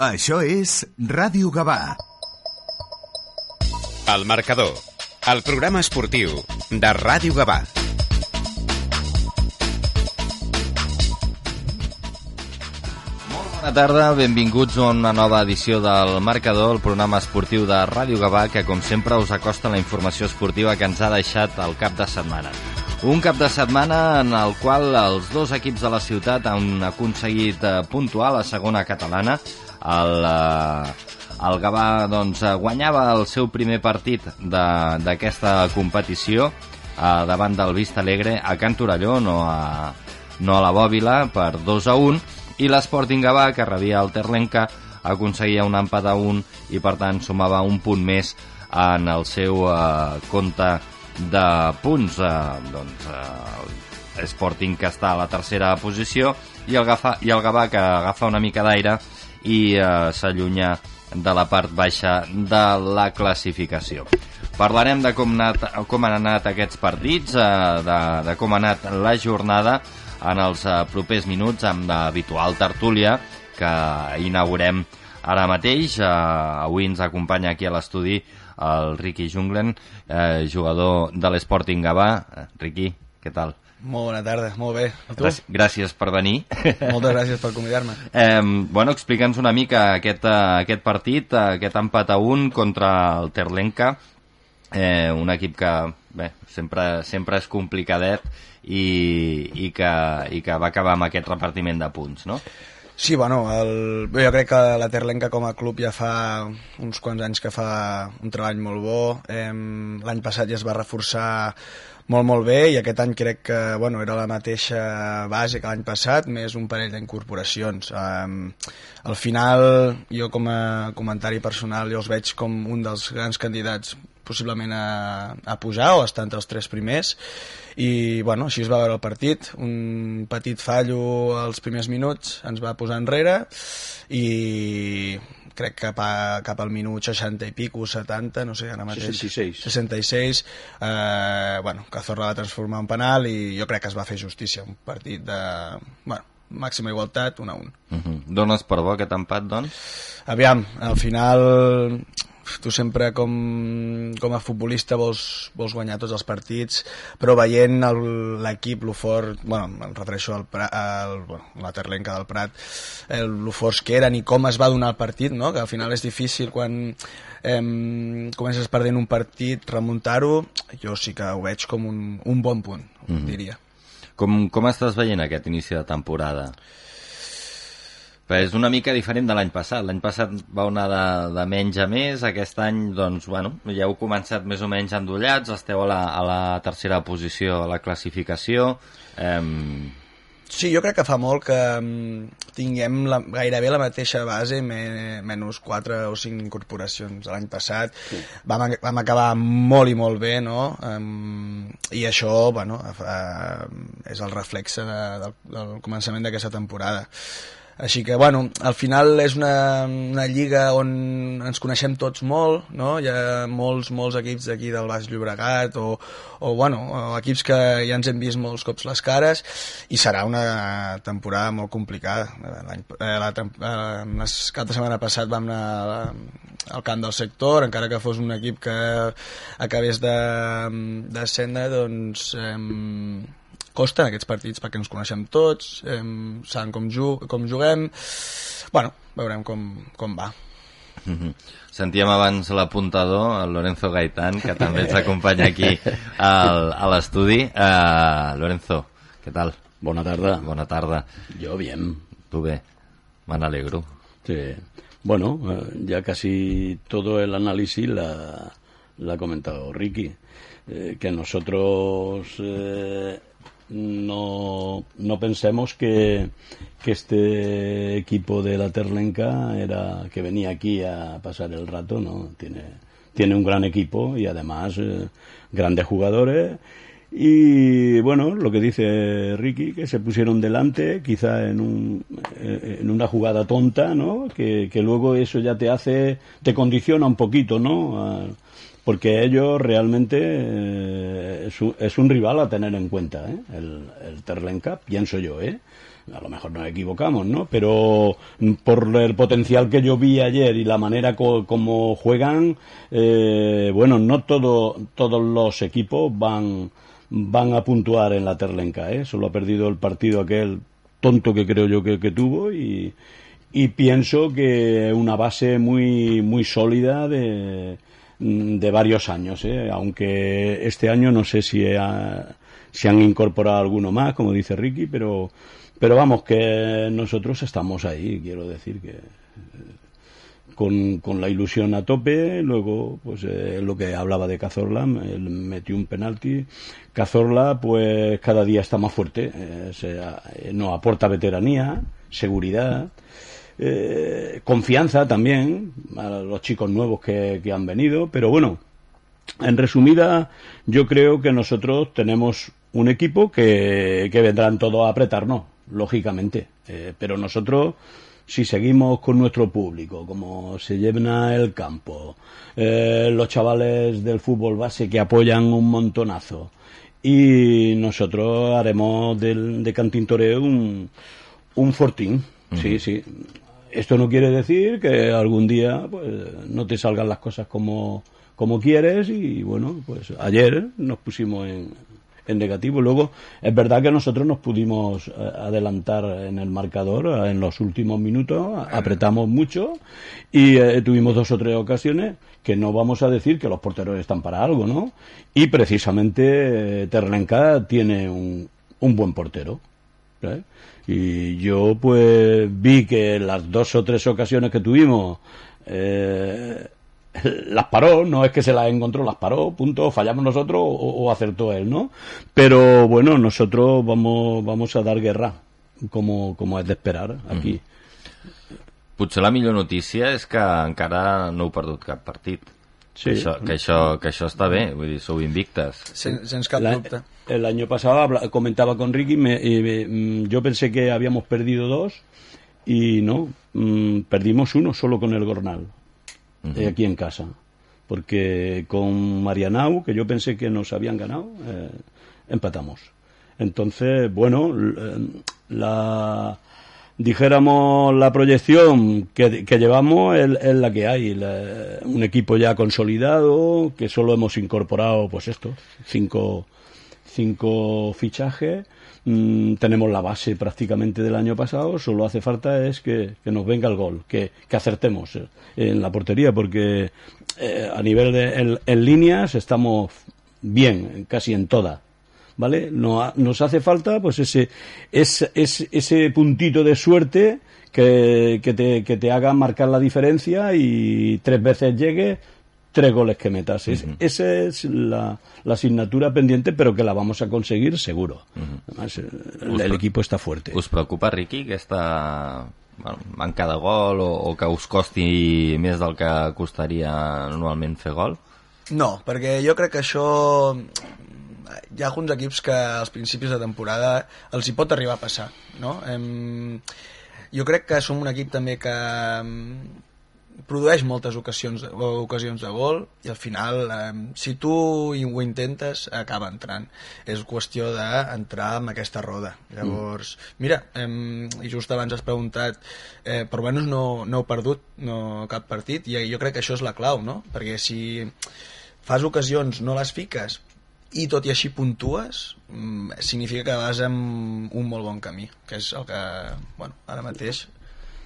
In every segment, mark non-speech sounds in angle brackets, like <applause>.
Això és Ràdio Gavà. El marcador, el programa esportiu de Ràdio Gavà. Bona tarda, benvinguts a una nova edició del Marcador, el programa esportiu de Ràdio Gavà, que com sempre us acosta la informació esportiva que ens ha deixat el cap de setmana. Un cap de setmana en el qual els dos equips de la ciutat han aconseguit eh, puntuar la segona catalana. El, eh, el Gavà doncs, eh, guanyava el seu primer partit d'aquesta competició eh, davant del Vista Alegre a Can Torelló, no a, no a la Bòbila, per 2 a 1, i l'Sporting Gavà, que rebia el Terlenca, aconseguia un empat a 1 i, per tant, sumava un punt més en el seu eh, compte de punts. Eh, doncs, eh, Sporting que està a la tercera posició i el, Gafa, i el Gavà que agafa una mica d'aire i eh, s'allunya de la part baixa de la classificació. Parlarem de com, anat, com han anat aquests partits, eh, de, de com ha anat la jornada en els eh, propers minuts amb l'habitual tertúlia que inaugurem ara mateix. Eh, avui ens acompanya aquí a l'estudi el Ricky Junglen, eh, jugador de l'Sporting Gavà. Eh, Ricky, què tal? Molt bona tarda, molt bé. I tu? Gràcies, per venir. <laughs> Moltes gràcies per convidar-me. Eh, bueno, explica'ns una mica aquest, eh, aquest partit, eh, aquest empat a un contra el Terlenca, eh, un equip que bé, sempre, sempre és complicadet i, i, que, i que va acabar amb aquest repartiment de punts, no? Sí, bueno, el... jo crec que la Terlenca com a club ja fa uns quants anys que fa un treball molt bo. Eh, L'any passat ja es va reforçar molt, molt bé i aquest any crec que bueno, era la mateixa base que l'any passat, més un parell d'incorporacions. Eh, al final, jo com a comentari personal, jo els veig com un dels grans candidats possiblement a, a pujar o estar entre els tres primers i bueno, així es va veure el partit un petit fallo als primers minuts ens va posar enrere i crec que cap, a, cap al minut 60 i pico, 70, no sé, ara mateix. 66. 66. Eh, bueno, Cazorla va transformar en penal i jo crec que es va fer justícia. Un partit de... Bueno, màxima igualtat, 1 a 1. Uh -huh. Dones per bo aquest empat, doncs? Aviam, al final tu sempre com, com a futbolista vols, vols guanyar tots els partits, però veient el- l'equip, lo fort, bueno, em refereixo al, al bueno, la Terlenca del Prat, el, lo forts que eren i com es va donar el partit, no? que al final és difícil quan eh, comences perdent un partit, remuntar-ho, jo sí que ho veig com un, un bon punt, mm -hmm. diria. Com, com estàs veient aquest inici de temporada? Però és una mica diferent de l'any passat. L'any passat va anar de, de menys a més, aquest any, doncs, bueno, ja heu començat més o menys endollats, esteu a la, a la tercera posició a la classificació. Eh, Sí, jo crec que fa molt que tinguem la, gairebé la mateixa base, me, menys 4 o 5 incorporacions l'any passat. Sí. Vam, vam acabar molt i molt bé, no? Um, I això, bueno, uh, és el reflexe de, del, del començament d'aquesta temporada. Així que, bueno, al final és una, una lliga on ens coneixem tots molt, no? Hi ha molts, molts equips d'aquí del Baix Llobregat o, o, bueno, equips que ja ens hem vist molts cops les cares i serà una temporada molt complicada. L'any- Eh, la, eh, les, cap de setmana passat vam anar a la, al camp del sector, encara que fos un equip que acabés de descendre, doncs... Eh, costa aquests partits perquè ens coneixem tots, eh, saben com, ju com juguem, bueno, veurem com, com va. Mhm. Sentíem abans l'apuntador, el Lorenzo Gaitán, que també ens acompanya aquí al, a l'estudi. Uh, Lorenzo, què tal? Bona tarda. Bona tarda. Yo bien. Tu bé? Me n'alegro. Sí. Bueno, eh, ya casi todo el análisis la, la ha comentado Ricky. Eh, que nosotros eh, no, no pensemos que, que este equipo de la Terlenca era que venía aquí a pasar el rato, ¿no? Tiene, tiene un gran equipo y además eh, grandes jugadores Y bueno, lo que dice Ricky, que se pusieron delante, quizá en, un, eh, en una jugada tonta, ¿no? Que, que luego eso ya te hace, te condiciona un poquito, ¿no? A- porque ellos realmente eh, es, un, rival a tener en cuenta, ¿eh? El, el Terlenca, pienso yo, ¿eh? a lo mejor nos equivocamos, ¿no? Pero por el potencial que yo vi ayer y la manera como juegan, eh, bueno, no todo, todos los equipos van, van a puntuar en la Terlenca, ¿eh? Solo ha perdido el partido aquel tonto que creo yo que, tuvo y, y pienso que una base muy, muy sólida de, de varios años, ¿eh? aunque este año no sé si se han incorporado alguno más, como dice Ricky, pero pero vamos, que nosotros estamos ahí, quiero decir que eh, con, con la ilusión a tope, luego pues eh, lo que hablaba de Cazorla, metió un penalti, Cazorla pues cada día está más fuerte, eh, eh nos aporta veteranía, seguridad, confianza también a los chicos nuevos que, que han venido, pero bueno, en resumida, yo creo que nosotros tenemos un equipo que, que vendrán todos a apretarnos lógicamente. Eh, pero nosotros, si seguimos con nuestro público, como se llena el campo, eh, los chavales del fútbol base que apoyan un montonazo, y nosotros haremos del, de Cantintoreo un, un fortín. Sí, sí. Esto no quiere decir que algún día pues, no te salgan las cosas como, como quieres y bueno, pues ayer nos pusimos en, en negativo. Luego, es verdad que nosotros nos pudimos eh, adelantar en el marcador eh, en los últimos minutos, apretamos mucho y eh, tuvimos dos o tres ocasiones que no vamos a decir que los porteros están para algo, ¿no? Y precisamente Terlenca tiene un, un buen portero. Y yo pues vi que las dos o tres ocasiones que tuvimos <laughs> las paró, no es que se las encontró, las paró, punto, fallamos nosotros o, acertó él, ¿no? Pero bueno, nosotros vamos, vamos a dar guerra, como, como és d'esperar, aquí. Mm. Potser la millor notícia és que encara no heu perdut cap partit. Sí. Que això, que això, que això està bé, vull dir, sou invictes. Sen, sense cap dubte. El año pasado comentaba con Ricky, me, y me, mm, yo pensé que habíamos perdido dos y no, mmm, perdimos uno solo con el Gornal. uh aquí en casa. Porque con Marianao, que yo pensé que nos habían ganado, eh, empatamos. Entonces, bueno, eh, la dijéramos la proyección que, que llevamos es, la que hay un equipo ya consolidado que solo hemos incorporado pues esto cinco cinco fichajes Mm, tenemos la base prácticamente del año pasado, solo hace falta es que, nos venga el gol, que, acertemos eh, en la portería, porque eh, a nivel de en, líneas estamos bien, casi en toda. ¿Vale? No, nos hace falta pues ese, ese, ese puntito de suerte que, que, te, que te haga marcar la diferencia y tres veces llegue tres goles que metas. Uh -huh. Esa es la, la, asignatura pendiente, pero que la vamos a conseguir seguro. Uh -huh. Además, el, el equipo está fuerte. Us preocupa, Riqui, aquesta bueno, manca de gol o, o que us costi més del que costaria normalment fer gol? No, perquè jo crec que això hi ha alguns equips que als principis de temporada els hi pot arribar a passar no? Em, jo crec que som un equip també que produeix moltes ocasions, ocasions de gol i al final, eh, si tu ho intentes, acaba entrant. És qüestió d'entrar en aquesta roda. Llavors, mm. mira, eh, i just abans has preguntat, eh, per almenys no, no heu perdut no, cap partit, i jo crec que això és la clau, no? Perquè si fas ocasions, no les fiques, i tot i així puntues, mm, significa que vas en un molt bon camí, que és el que, bueno, ara mateix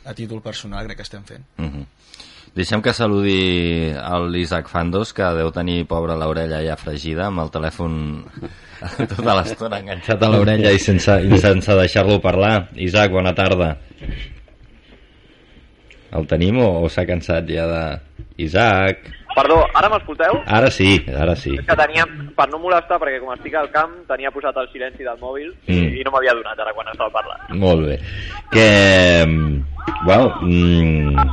a títol personal crec que estem fent. Uh mhm. -huh. Deixem que saludi l'Isaac Fandos, que deu tenir pobra l'orella ja fregida, amb el telèfon <laughs> tota l'estona enganxat a l'orella i sense, sense deixar-lo parlar. Isaac, bona tarda. El tenim o, o s'ha cansat ja de... Isaac... Perdó, ara m'escolteu? Ara sí, ara sí. que tenia, per no molestar, perquè com estic al camp, tenia posat el silenci del mòbil mm. i no m'havia donat ara quan estava parlant. Molt bé. Que, bueno, mm,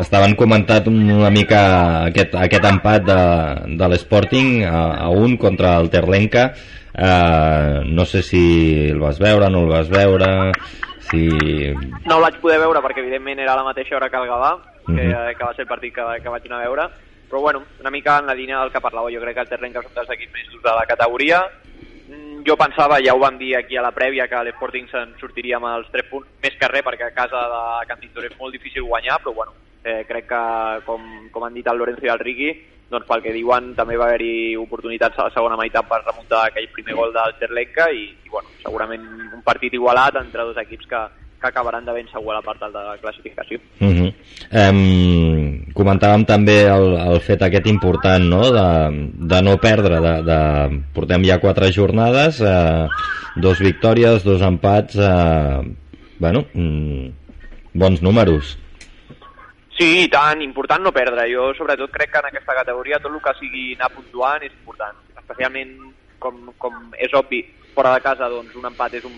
estaven comentat una mica aquest, aquest empat de, de l'Sporting a, a un contra el Terlenca. Uh, no sé si el vas veure, no el vas veure, si... No el vaig poder veure perquè evidentment era a la mateixa hora que el Gavà, que, uh -huh. que va ser el partit que, que vaig anar a veure, però bueno, una mica en la línia del que parlava, jo crec que el Terrenca és un dels equips més durs de la categoria. Mm, jo pensava, ja ho vam dir aquí a la prèvia, que l'Sporting se'n sortiria amb els 3 punts, més que res, perquè a casa de Can Tintor és molt difícil guanyar, però bueno, eh, crec que, com, com han dit el Lorenzo i el Riqui, doncs pel que diuen també va haver-hi oportunitats a la segona meitat per remuntar aquell primer gol del Terlenca i, i bueno, segurament un partit igualat entre dos equips que, que acabaran de ben segur a la part de la classificació. Uh -huh. um, comentàvem també el, el fet aquest important no? de, de no perdre de, de, portem ja quatre jornades eh, dos victòries, dos empats eh, bueno, mm, bons números Sí, i tant, important no perdre. Jo sobretot crec que en aquesta categoria tot el que sigui anar puntuant és important. Especialment, com, com és obvi, fora de casa doncs un empat és un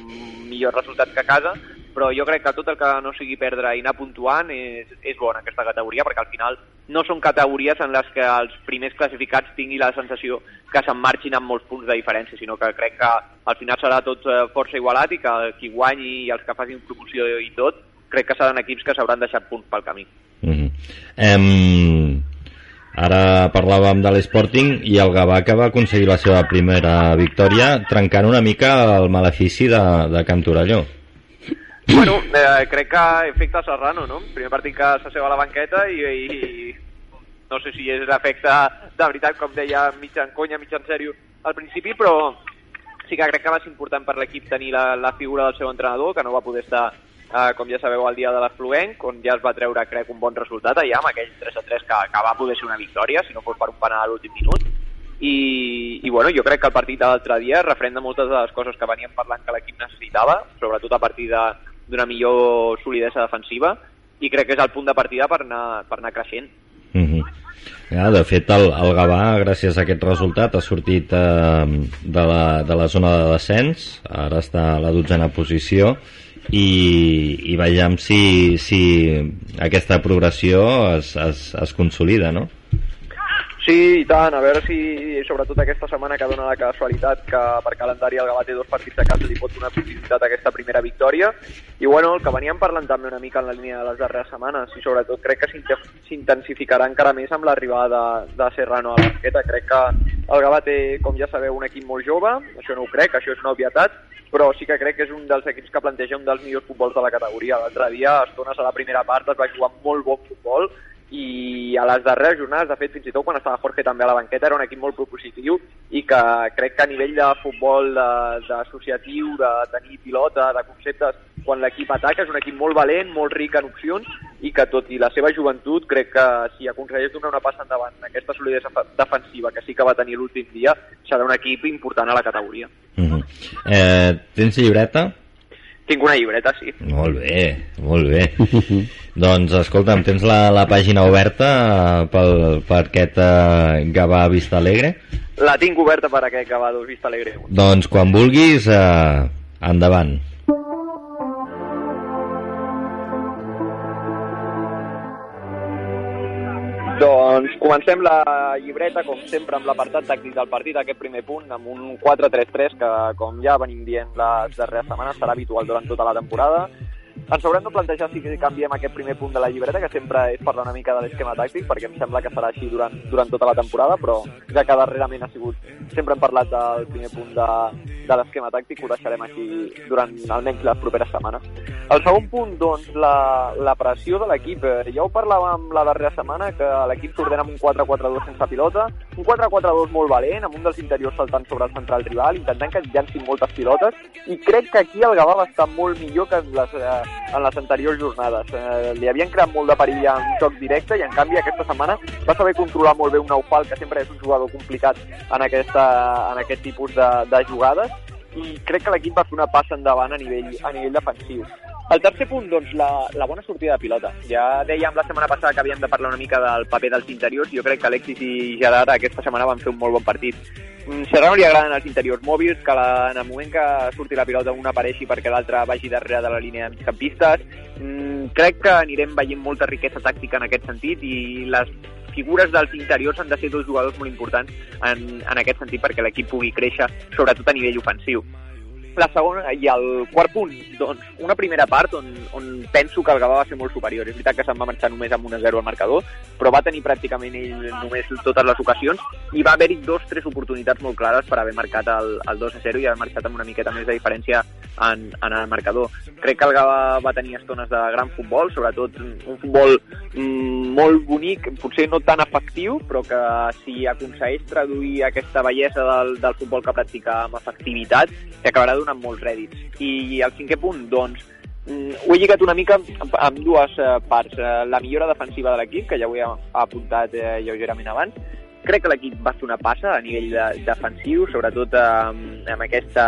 millor resultat que a casa, però jo crec que tot el que no sigui perdre i anar puntuant és, és bo en aquesta categoria, perquè al final no són categories en les que els primers classificats tinguin la sensació que se'n marxin amb molts punts de diferència, sinó que crec que al final serà tot eh, força igualat i que qui guanyi i els que facin promoció i tot, crec que seran equips que s'hauran deixat punts pel camí. Mm -hmm. em... Ara parlàvem de l'Sporting i el Gavà que va aconseguir la seva primera victòria trencant una mica el malefici de, de Can Torelló. Bueno, eh, crec que efecte Serrano, no? Primer partit que s'asseu a la banqueta i, i no sé si és l'efecte de veritat, com deia, mig en conya, mig en sèrio al principi, però sí que crec que va ser important per l'equip tenir la, la figura del seu entrenador, que no va poder estar, eh, com ja sabeu, al dia de l'Afluent, on ja es va treure, crec, un bon resultat allà, amb aquell 3 a 3 que, que va poder ser una victòria, si no fos per un penal a l'últim minut. I, i bueno, jo crec que el partit de l'altre dia refrenda moltes de les coses que veníem parlant que l'equip necessitava, sobretot a partir de, d'una millor solidesa defensiva i crec que és el punt de partida per anar, per anar creixent. Mm -hmm. ja, de fet, el, el Gavà, gràcies a aquest resultat, ha sortit eh, de, la, de la zona de descens, ara està a la dotzena posició, i, i veiem si, si aquesta progressió es, es, es consolida, no? Sí, i tant, a veure si sobretot aquesta setmana que dona la casualitat que per calendari el Gavà té dos partits de casa li pot donar possibilitat a aquesta primera victòria i bueno, el que veníem parlant també una mica en la línia de les darreres setmanes i sobretot crec que s'intensificarà encara més amb l'arribada de, de Serrano a la banqueta crec que el Gavà té, com ja sabeu, un equip molt jove, això no ho crec, això és una obvietat però sí que crec que és un dels equips que planteja un dels millors futbols de la categoria. L'altre dia, estones a la primera part, es va jugar molt bon futbol i a les darreres jornades, de fet, fins i tot quan estava Jorge també a la banqueta, era un equip molt propositiu i que crec que a nivell de futbol d'associatiu, de, de tenir pilota, de conceptes, quan l'equip ataca és un equip molt valent, molt ric en opcions i que tot i la seva joventut crec que si aconsegueix donar una passa endavant en aquesta solidesa defensiva que sí que va tenir l'últim dia, serà un equip important a la categoria. Mm -hmm. eh, tens llibreta? Tinc una llibreta, sí. Molt bé, molt bé. <laughs> doncs, escolta'm, tens la, la pàgina oberta pel, per aquest uh, Gavà Vista Alegre? La tinc oberta per aquest Gavà Vista Alegre. Doncs, quan vulguis, uh, endavant. Doncs comencem la llibreta, com sempre, amb l'apartat tàctic del partit, aquest primer punt, amb un 4-3-3 que, com ja venim dient les darreres setmanes, serà habitual durant tota la temporada. Ens haurem de plantejar si canviem aquest primer punt de la llibreta, que sempre és parlar una mica de l'esquema tàctic, perquè em sembla que serà així durant, durant tota la temporada, però ja que darrerament ha sigut... Sempre hem parlat del primer punt de, de l'esquema tàctic, ho deixarem així durant almenys les properes setmanes. El segon punt, doncs, la, la pressió de l'equip. Ja ho parlàvem la darrera setmana, que l'equip s'ordena amb un 4-4-2 sense pilota, un 4-4-2 molt valent, amb un dels interiors saltant sobre el central rival, intentant que llancin moltes pilotes, i crec que aquí el Gavà va estar molt millor que les, eh, en les anteriors jornades. Eh, li havien creat molt de perill en joc directe i en canvi aquesta setmana va saber controlar molt bé un Naufal, que sempre és un jugador complicat en, aquesta, en aquest tipus de, de jugades i crec que l'equip va fer una passa endavant a nivell, a nivell defensiu. El tercer punt, doncs, la, la bona sortida de pilota. Ja dèiem la setmana passada que havíem de parlar una mica del paper dels interiors. Jo crec que Alexis i Gerard aquesta setmana van fer un molt bon partit. Mm, Serrano li agraden els interiors mòbils, que la, en el moment que surti la pilota un apareixi perquè l'altre vagi darrere de la línia de migcampistes. Mm, crec que anirem veient molta riquesa tàctica en aquest sentit i les figures dels interiors han de ser dos jugadors molt importants en, en aquest sentit perquè l'equip pugui créixer, sobretot a nivell ofensiu. La segona i el quart punt, doncs, una primera part on, on penso que el Gavà va ser molt superior. És veritat que se'n va marxar només amb 1-0 al marcador, però va tenir pràcticament ell només totes les ocasions i va haver-hi dos tres oportunitats molt clares per haver marcat el, el 2-0 i haver marxat amb una miqueta més de diferència en, en el marcador. Crec que el Gavà va tenir estones de gran futbol, sobretot un futbol mm, molt bonic, potser no tan efectiu, però que si aconsegueix traduir aquesta bellesa del, del futbol que practica amb efectivitat, acabarà donant molts rèdits. I el cinquè punt, doncs, mm, ho he lligat una mica amb, amb dues eh, parts. Eh, la millora defensiva de l'equip, que ja ho he apuntat eh, lleugerament abans, crec que l'equip va fer una passa a nivell de, defensiu, sobretot amb, amb, aquesta,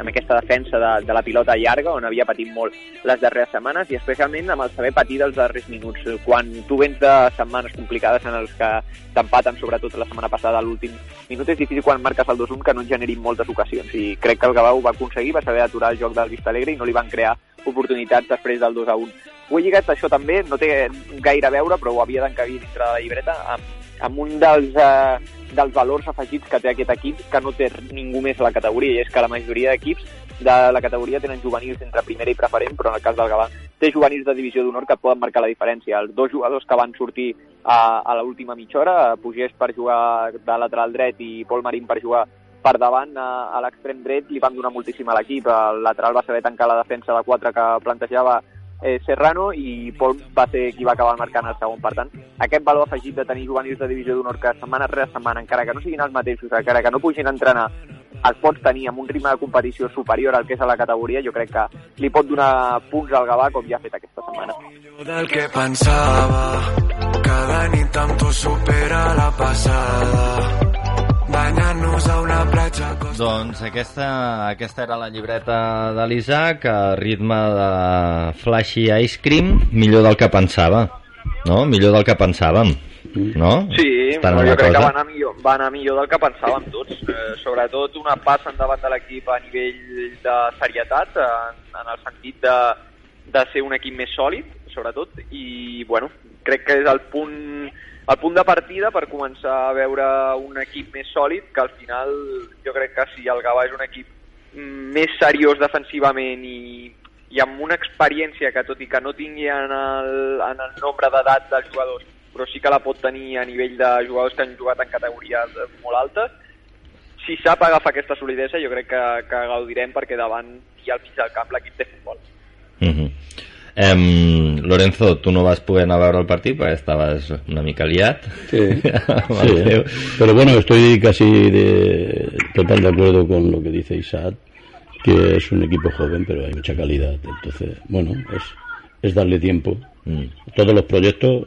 amb aquesta defensa de, de la pilota llarga, on havia patit molt les darreres setmanes, i especialment amb el saber patir dels darrers minuts. Quan tu vens de setmanes complicades en els que t'empaten, sobretot la setmana passada, a l'últim minut, és difícil quan marques el 2-1 que no et generin moltes ocasions, i crec que el ho va aconseguir, va saber aturar el joc del Vista Alegre i no li van crear oportunitats després del 2-1. Ho he lligat això també, no té gaire a veure, però ho havia d'encabir dintre de la llibreta, amb amb un dels, eh, dels valors afegits que té aquest equip que no té ningú més a la categoria, i és que la majoria d'equips de la categoria tenen juvenils entre primera i preferent, però en el cas del Gavà té juvenils de divisió d'honor que poden marcar la diferència. Els dos jugadors que van sortir a, a l'última mitja hora, Pugés per jugar de lateral dret i Pol Marín per jugar per davant a, a l'extrem dret li van donar moltíssim a l'equip. El lateral va saber tancar la defensa de 4 que plantejava eh, Serrano i Pol va ser qui va acabar marcant el segon. Per tant, aquest valor afegit de tenir juvenils de divisió d'honor que setmana rere setmana, encara que no siguin els mateixos, encara que no pugin entrenar, els pots tenir amb un ritme de competició superior al que és a la categoria, jo crec que li pot donar punts al Gavà com ja ha fet aquesta setmana. Del que pensava, cada nit amb tu supera la passada banyant-nos a una platja... Doncs aquesta, aquesta era la llibreta de l'Isaac, a ritme de Flashy Ice Cream, millor del que pensava, no? Millor del que pensàvem, no? Sí, Estan jo crec que cosa? va anar, millor, va anar millor del que pensàvem tots. Eh, sobretot una passa endavant de l'equip a nivell de serietat, en, en el sentit de, de ser un equip més sòlid, sobretot, i bueno, crec que és el punt el punt de partida per començar a veure un equip més sòlid, que al final jo crec que si el Gavà és un equip més seriós defensivament i, i amb una experiència que tot i que no tingui en el, en el nombre d'edat dels jugadors, però sí que la pot tenir a nivell de jugadors que han jugat en categories molt altes, si sap agafar aquesta solidesa jo crec que, que gaudirem perquè davant i al mig del camp l'equip té futbol. Uh -huh. Em, Lorenzo, tu no vas poder anar a veure el partit perquè estaves una mica liat. Sí, <laughs> sí, pero bueno, estoy casi de, total de acuerdo con lo que dice Isaac, que es un equipo joven, pero hay mucha calidad. Entonces, bueno, es, es darle tiempo. Mm. Todos los proyectos,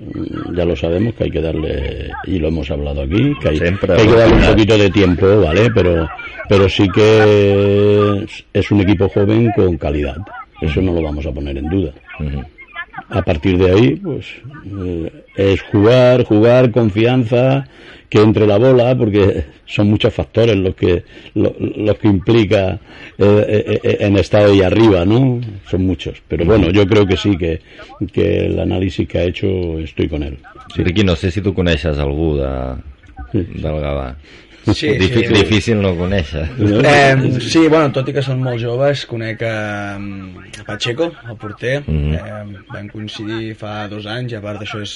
ya lo sabemos que hay que darle, y lo hemos hablado aquí, que hay, Siempre que hay que darle un poquito de tiempo, ¿vale? Pero, pero sí que es, es un equipo joven con calidad. Eso no lo vamos a poner en duda. A partir de ahí, pues eh, es jugar, jugar, confianza, que entre la bola, porque son muchos factores los que lo- los que implica eh, eh, eh, en estar ahí arriba, ¿no? Son muchos. Pero bueno, yo creo que sí, que, que el análisis que ha hecho estoy con él. Sí. Riqui, no sé si tu coneixes algú de, del Gavà. Sí, Difí sí. Difícil no conèixer. Eh, sí, bueno, tot i que són molt joves, conec a, a Pacheco, el porter. Mhm. eh, vam coincidir fa dos anys, i a part això és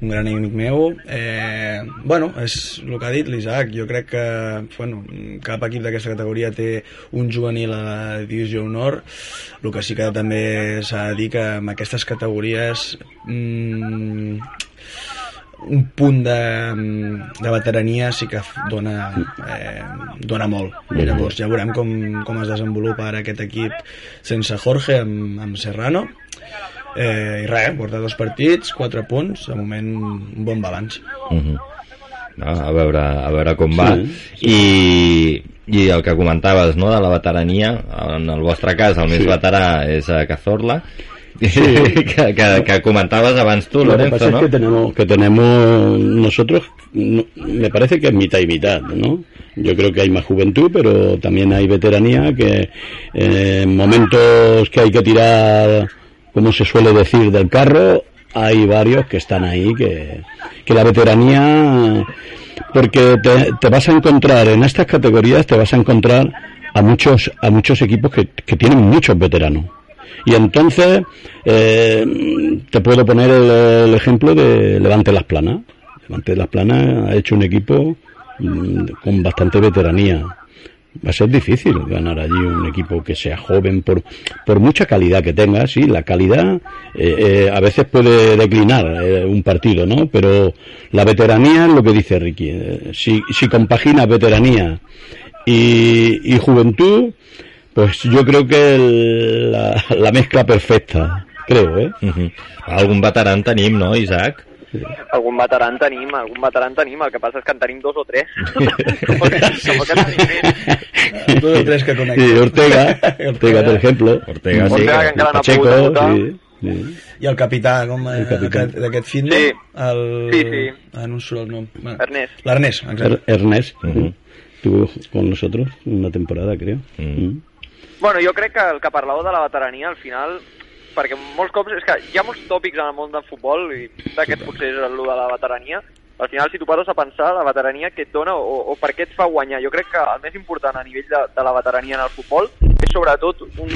un gran amic meu. Eh, bueno, és el que ha dit l'Isaac. Jo crec que bueno, cap equip d'aquesta categoria té un juvenil a la divisió honor. El que sí que també s'ha de dir que en aquestes categories mm, un punt de, de veterania sí que dona, eh, dona molt. I llavors ja veurem com, com es desenvolupa ara aquest equip sense Jorge amb, amb Serrano. Eh, I res, porta dos partits, quatre punts, de moment un bon balanç. Uh -huh. no, a, veure, a veure com va. Sí, I, I el que comentaves, no?, de la veterania, en el vostre cas, el més Sí. veterà és a Cazorla, <laughs> que, que, que comentaves abans Lo que pasa es que tenemos, que tenemos nosotros, no- me parece que es mitad y mitad, ¿no? Yo creo que hay más juventud, pero también hay veteranía que eh, en momentos que hay que tirar, como se suele decir, del carro, hay varios que están ahí, que, que la veteranía, porque te, te vas a encontrar en estas categorías, te vas a encontrar a muchos, a muchos equipos que, que tienen muchos veteranos. Y entonces, eh, te puedo poner el, ejemplo de Levante Las Planas. Levante Las Planas ha hecho un equipo mm, con bastante veteranía. Va a ser difícil ganar allí un equipo que sea joven por, por mucha calidad que tenga. Sí, la calidad eh, eh, a veces puede declinar eh, un partido, ¿no? Pero la veteranía es lo que dice Ricky. Si, si compagina veteranía y, y juventud, pues yo creo que el- la, la mezcla perfecta, creo, ¿eh? Uh -huh. Algun veterà en tenim, no, Isaac? Algun veterà en tenim, algun veterà en tenim, el que passa és que en tenim dos o tres. <laughs> Dos o tres que conec. Sí, Ortega, Ortega, por ejemplo. Ortega, sí. Ortega, que encara no ha pogut debutar. sí, sí. I el capità, com eh, El capità. aquest- d'aquest fitness? Sí. El... Sí, sí. Ah, no surt el nom. Bueno, Ernest. L'Ernest, exacte. Er- Ernest Ujú. estuvo con nosotros una temporada, creo. Mm. Mm. Bueno, jo crec que el que parlàveu de la veterania, al final, perquè molts cops, és que hi ha molts tòpics en el món del futbol, i d'aquest potser és el de la veterania, al final, si tu poses a pensar, la veterania que et dona o, o per què et fa guanyar, jo crec que el més important a nivell de, de la veterania en el futbol és sobretot un,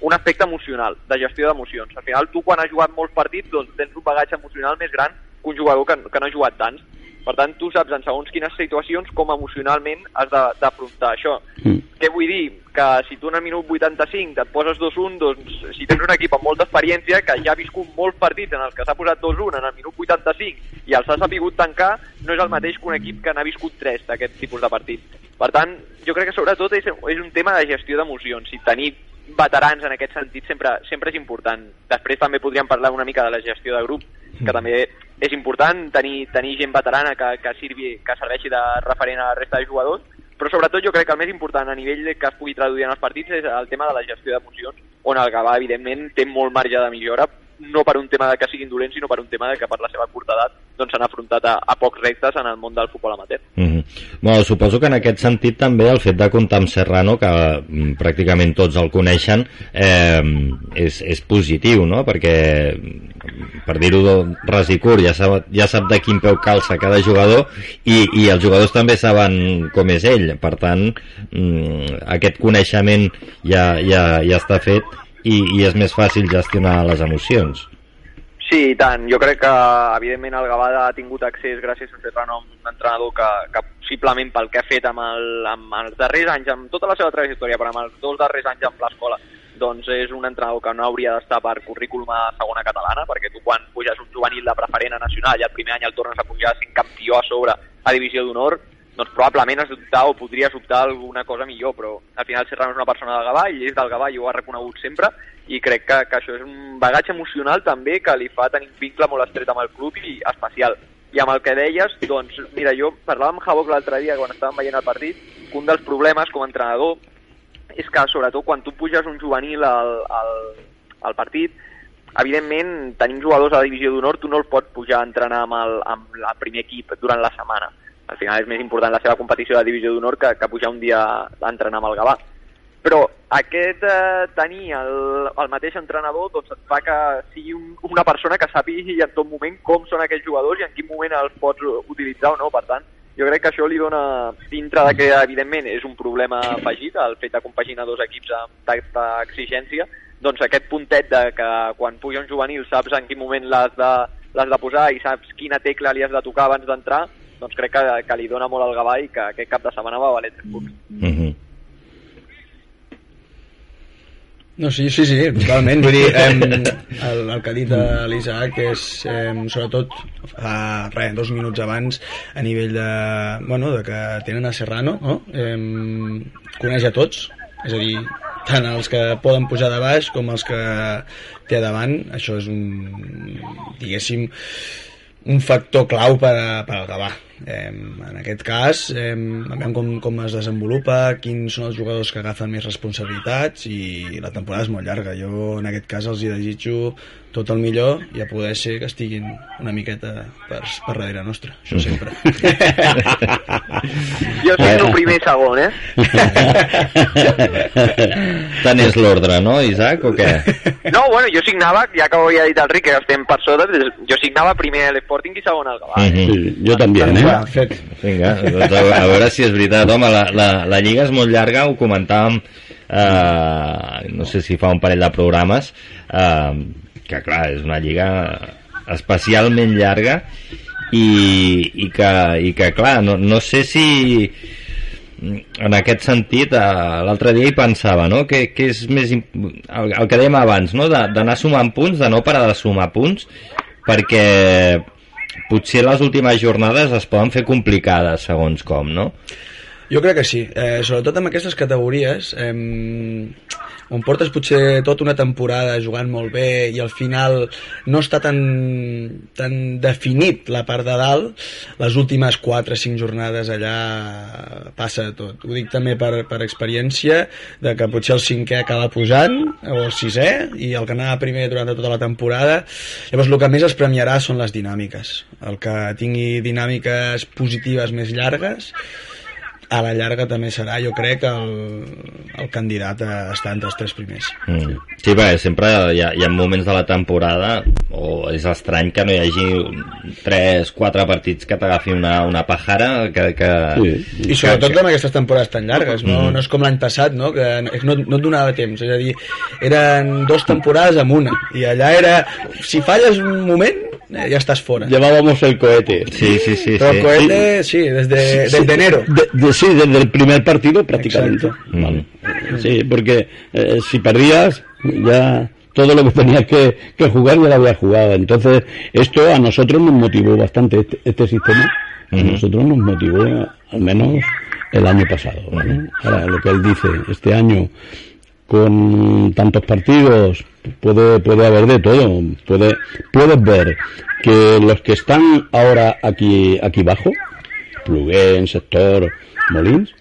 un aspecte emocional, de gestió d'emocions. Al final, tu quan has jugat molts partits, doncs tens un bagatge emocional més gran que un jugador que, que no ha jugat tants. Per tant, tu saps en segons quines situacions com emocionalment has de- d'afrontar això. Mm. Què vull dir? Que si tu en el minut 85 et poses 2-1, doncs si tens un equip amb molta experiència que ja ha viscut molts partits en els que s'ha posat 2-1 en el minut 85 i els ha sapigut tancar, no és el mateix que un equip que n'ha viscut 3 d'aquest tipus de partits. Per tant, jo crec que sobretot és, és un tema de gestió d'emocions i tenir veterans en aquest sentit sempre, sempre és important. Després també podríem parlar una mica de la gestió de grup, que també és important tenir, tenir gent veterana que, que, sirvi, que serveixi de referent a la resta de jugadors, però sobretot jo crec que el més important a nivell de que es pugui traduir en els partits és el tema de la gestió d'emocions, on el Gavà, evidentment, té molt marge de millora, no per un tema de que siguin dolents, sinó per un tema de que per la seva curta edat doncs s'han afrontat a, a pocs reptes en el món del futbol amateur. Mm -hmm. bueno, suposo que en aquest sentit també el fet de comptar amb Serrano, que mm, pràcticament tots el coneixen, eh, és, és positiu, no? Perquè, mm, per dir-ho ras i curt, ja sap, ja sap de quin peu calça cada jugador i, i els jugadors també saben com és ell. Per tant, mm, aquest coneixement ja, ja, ja està fet i, i és més fàcil gestionar les emocions. Sí, i tant. Jo crec que, evidentment, el Gavà ha tingut accés gràcies a Serrano, un entrenador que, que possiblement pel que ha fet amb, el, amb els darrers anys, amb tota la seva trajectòria, però amb els dos darrers anys amb l'escola, doncs és un entrenador que no hauria d'estar per currículum a segona catalana, perquè tu quan puges un juvenil de preferent a nacional i el primer any el tornes a pujar sent campió a sobre a divisió d'honor, doncs probablement has d'optar o podries optar alguna cosa millor, però al final Serrano és una persona del Gavà i és del Gavà i ho ha reconegut sempre i crec que, que això és un bagatge emocional també que li fa tenir un vincle molt estret amb el club i especial. I amb el que deies, doncs, mira, jo parlava amb Havoc l'altre dia quan estàvem veient el partit, que un dels problemes com a entrenador és que sobretot quan tu puges un juvenil al, al, al partit, evidentment tenim jugadors a la divisió d'honor, tu no el pots pujar a entrenar amb el, amb el primer equip durant la setmana. Al final és més important la seva competició de divisió d'honor que, que pujar un dia a entrenar amb el Gavà. Però aquest eh, tenir el, el mateix entrenador doncs et fa que sigui un, una persona que sàpigui en tot moment com són aquells jugadors i en quin moment els pots utilitzar o no. Per tant, jo crec que això li dona, dintre de que evidentment és un problema afegit, el fet de compaginar dos equips amb tanta exigència, doncs aquest puntet de que quan puja un juvenil saps en quin moment l'has de, de posar i saps quina tecla li has de tocar abans d'entrar, doncs crec que, que li dona molt al Gavà i que aquest cap de setmana va valer 3 punts. Mm -hmm. No, sí, sí, sí, totalment. <laughs> Vull dir, eh, el, el que ha dit a l'Isaac és, eh, sobretot, fa res, dos minuts abans, a nivell de, bueno, de que tenen a Serrano, no? Eh, coneix a tots, és a dir, tant els que poden pujar de baix com els que té davant, això és un, diguéssim, un factor clau per, a, per al Gavà. Eh, en aquest cas, eh, veiem com, com es desenvolupa, quins són els jugadors que agafen més responsabilitats i la temporada és molt llarga. Jo en aquest cas els hi desitjo tot el millor i a poder ser que estiguin una miqueta per, per darrere nostra, això sempre. Jo el primer i segon, eh? <laughs> Tant és l'ordre, no, Isaac, o què? No, bueno, jo signava, ja que ho havia dit el Ric, que estem per sota, jo signava primer l'Sporting i segon al Gavà. Mhm. Sí, yo también, ¿eh? Vinga, fet. Vinga, doncs a, a veure si és veritat. Home, la, la, la Lliga és molt llarga, ho comentàvem, eh, no sé si fa un parell de programes, eh, que clar, és una Lliga especialment llarga i, i, que, i que clar, no, no sé si en aquest sentit, eh, l'altre dia hi pensava, no?, que, que és més... El, el que dèiem abans, no?, d'anar sumant punts, de no parar de sumar punts, perquè potser les últimes jornades es poden fer complicades, segons com, no? Jo crec que sí, eh, sobretot amb aquestes categories eh, on portes potser tota una temporada jugant molt bé i al final no està tan, tan definit la part de dalt, les últimes 4 o 5 jornades allà passa tot. Ho dic també per, per experiència de que potser el cinquè acaba pujant o el sisè i el que anava primer durant tota la temporada. Llavors el que més es premiarà són les dinàmiques. El que tingui dinàmiques positives més llargues a la llarga també serà, jo crec, el, el candidat a estar entre els tres primers. Mm. Sí, perquè sempre hi ha, hi ha moments de la temporada o és estrany que no hi hagi 3, 4 partits que t'agafi una, una pajara que, que... Sí. I sobretot amb aquestes temporades tan llargues, no, Mhm. no és com l'any passat, no? que no, no et donava temps, és a dir, eren dos temporades amb una, i allà era, si falles un moment, eh, ja estàs fora. Llevábamos el cohete. Sí, sí, sí. Però sí. el cohete, sí, desde, Sí, desde enero. de- de- sí, desde el primer partido prácticamente. Vale. Sí, porque eh, si perdías, ya todo lo que <laughs> tenías que, que jugar ya lo habías jugado. Entonces, esto a nosotros nos motivó bastante, este, este sistema, a nosotros nos motivó al menos el año pasado. ¿vale? Ahora, lo que él dice, este año con tantos partidos puede puede haber de todo puede puedes ver que los que están ahora aquí aquí abajo Pluguén, Sector, Molins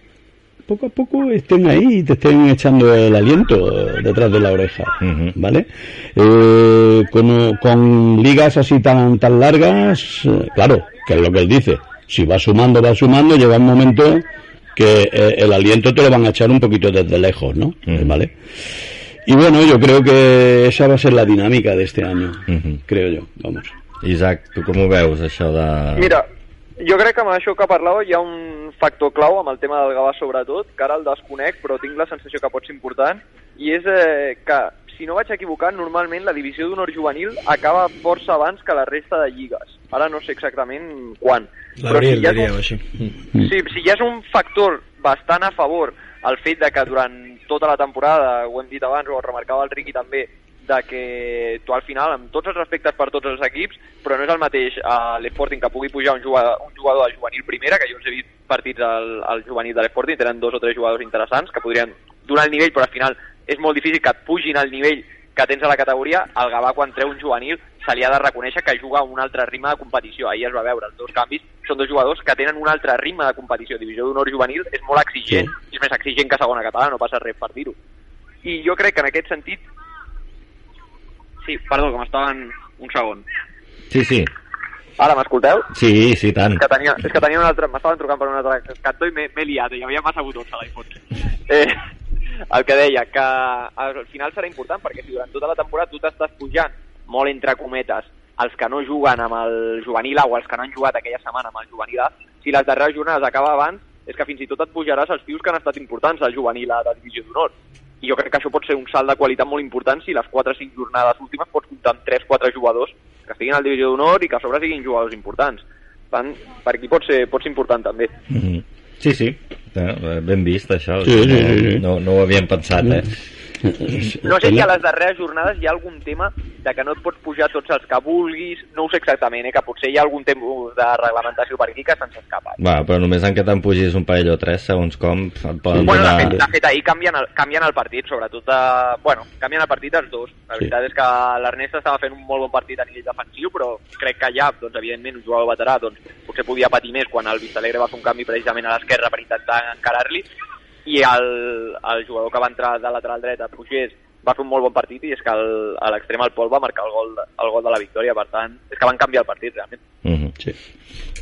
poco a poco estén ahí y te estén echando el aliento detrás de la oreja. ¿vale? Eh, con, con ligas así tan tan largas eh, claro que es lo que él dice si va sumando va sumando llega un momento que eh, el aliento te lo van a echar un poquito desde lejos ¿no? ¿vale? y bueno yo creo que esa va a ser la dinámica de este año creo yo vamos Isaac, tu com ho veus, això de... Mira, jo crec que amb això que parlàveu hi ha un factor clau amb el tema del Gavà sobretot, que ara el desconec, però tinc la sensació que pot ser important, i és eh, que, si no vaig equivocat, normalment la divisió d'honor juvenil acaba força abans que la resta de lligues. Ara no sé exactament quan. L'abril, si ha diríeu, un- així. Sí, si hi ha un factor bastant a favor el fet de que durant tota la temporada, ho hem dit abans, o ho remarcava el Riqui també, de que tu al final, amb tots els respectes per tots els equips, però no és el mateix uh, l'Sporting que pugui pujar un jugador, un jugador de juvenil primera, que jo els he vist partits al, al juvenil de l'Sporting, tenen dos o tres jugadors interessants que podrien donar el nivell, però al final és molt difícil que et pugin al nivell que tens a la categoria, el Gavà quan treu un juvenil se li ha de reconèixer que juga a un altre ritme de competició. Ahir es va veure, els dos canvis són dos jugadors que tenen un altre ritme de competició. Divisió d'honor juvenil és molt exigent, sí. és més exigent que segona catalana, no passa res per dir-ho. I jo crec que en aquest sentit... Sí, perdó, que m'estaven... Un segon. Sí, sí. Ara m'escolteu? Sí, sí, tant. És que tenia, és que tenia un altre... M'estaven trucant per un altre cantó i m'he liat, hi havia massa botons a l'iPhone. <laughs> Eh, el que deia, que al final serà important, perquè si durant tota la temporada tu t'estàs pujant, molt entre cometes, els que no juguen amb el juvenil A o els que no han jugat aquella setmana amb el juvenil A, si les darreres jornades acaba abans, és que fins i tot et pujaràs els tios que han estat importants al juvenil A de divisió d'honor. I jo crec que això pot ser un salt de qualitat molt important si les 4 o 5 jornades últimes pots comptar amb 3-4 jugadors que estiguin al divisió d'honor i que a sobre siguin jugadors importants. Per tant, per aquí pot ser, pot ser important també. Mhm. Sí, sí. Eh, Ben vist, això. Sí, sí, no, sí, sí. No, no ho havíem pensat, eh? <laughs> No sé si a les darreres jornades hi ha algun tema de que no et pots pujar tots els que vulguis, no ho sé exactament, eh, que potser hi ha algun tema de reglamentació per aquí que se'ns escapa. Va, però només en que te'n pugis un parell o tres, segons com, et poden Bueno, de donar... fet, de fet, ahir canvien el, canvien el partit, sobretot, eh, bueno, canvien el partit els dos. La Sí. veritat és que l'Ernest estava fent un molt bon partit a nivell defensiu, però crec que ja, doncs, evidentment, un jugador veterà, doncs, potser podia patir més quan el Vistalegre va fer un canvi precisament a l'esquerra per intentar encarar-li, i el, el jugador que va entrar de lateral dret, a Pugés, va fer un molt bon partit i és que el, a l'extrem el Pol va marcar el gol, el gol de la victòria, per tant, és que van canviar el partit, realment. Mhm. Sí.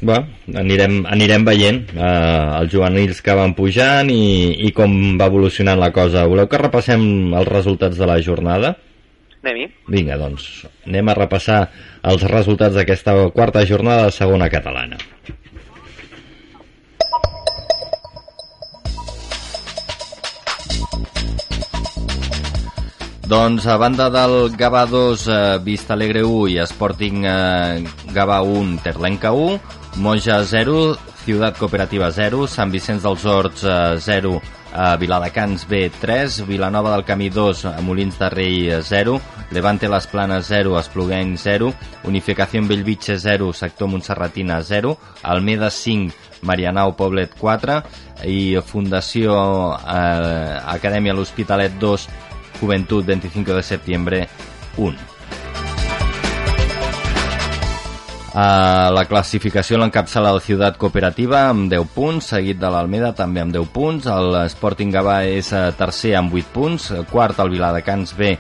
Va, anirem, anirem veient eh, els juvenils que van pujant i, i com va evolucionant la cosa. Voleu que repassem els resultats de la jornada? Anem-hi? Vinga, doncs, anem a repassar els resultats d'aquesta quarta jornada de segona catalana. Doncs a banda del Gavà 2, eh, Vista Alegre 1 i Sporting eh, Gavà 1, Terlenca 1, Moja 0, Ciutat Cooperativa 0, Sant Vicenç dels Horts eh, 0, a Viladecans B 3, Vilanova del Camí 2, a Molins de Rei 0, Levante Les Planes 0, Espluguenc 0, Unificació Bellvitge 0, Sector Montserratina 0, Almeda 5, Marianau Poblet 4 i Fundació eh, Acadèmia L'Hospitalet 2, Juventud 25 de setembre 1. Uh, la classificació l'encapçala la Ciutat Cooperativa amb 10 punts, seguit de l'Almeda també amb 10 punts, el Sporting Gavà és uh, tercer amb 8 punts, quart el Viladecans B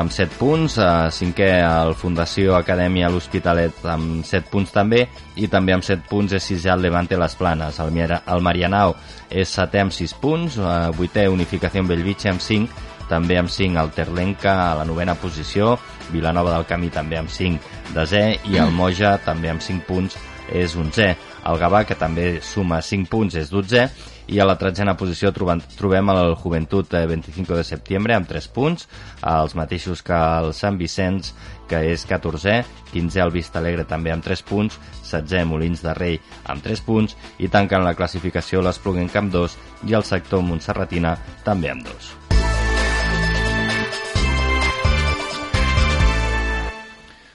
amb 7 punts, uh, cinquè el Fundació Acadèmia l'Hospitalet amb 7 punts també, i també amb 7 punts és sisè el Levante Les Planes, el, el Marianao és setè amb 6 punts, uh, vuitè Unificació Bellvitge amb 5, també amb 5 el Terlenca a la novena posició, Vilanova del Camí també amb 5 desè i el Moja també amb 5 punts és 11è. El Gavà, que també suma 5 punts, és 12è i a la tretzena posició trobem, trobem el Juventut 25 de setembre amb 3 punts, els mateixos que el Sant Vicenç, que és 14è, 15è el Vista Alegre també amb 3 punts, 16è Molins de Rei amb 3 punts. I tanquen la classificació l'Espluguenc amb 2 i el sector Montserratina també amb 2.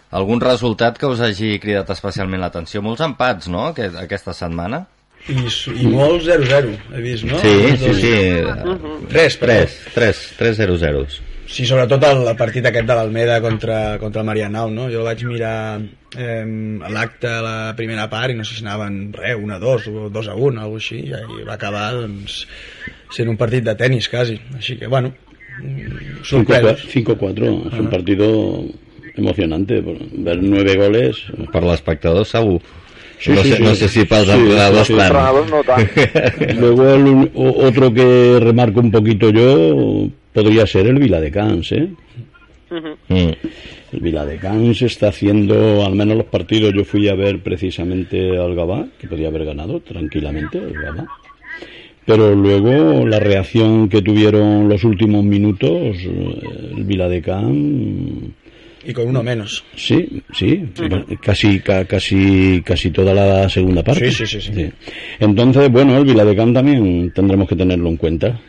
Algun resultat que us hagi cridat especialment l'atenció? Molts empats, no?, aquest, aquesta setmana? I, i molts 0-0, he vist, no? Sí, sí, sí. Tres, Tres, tres, tres 0-0. Sí, sobretot el, el partit aquest de l'Almeda contra, contra el Marianao, no? Jo vaig mirar eh, l'acte a la primera part i no sé si anaven, res, 1-2 o 2-1, alguna així, i va acabar, doncs, sent un partit de tennis, quasi. Així que, bueno, sorpresos. 5-4, és un partido emocionante, ver nueve goles. Per l'espectador segur. Sí, no, sí, sé, sí. no sé si pels Sí, entrenadors sí, no tant. <laughs> Luego el otro que remarco un poquito yo podría ser el Viladecans, ¿eh? Mm. El Viladecans está haciendo, al menos los partidos, yo fui a ver precisamente al Gabá, que podía haber ganado tranquilamente el Gabá. Pero luego la reacción que tuvieron los últimos minutos, eh, el Viladecans Y con uno menos. Sí, sí, casi, ca- casi, casi toda la segunda parte. Sí, sí, sí, sí. Entonces, bueno, el Viladecán también tendremos que tenerlo en cuenta.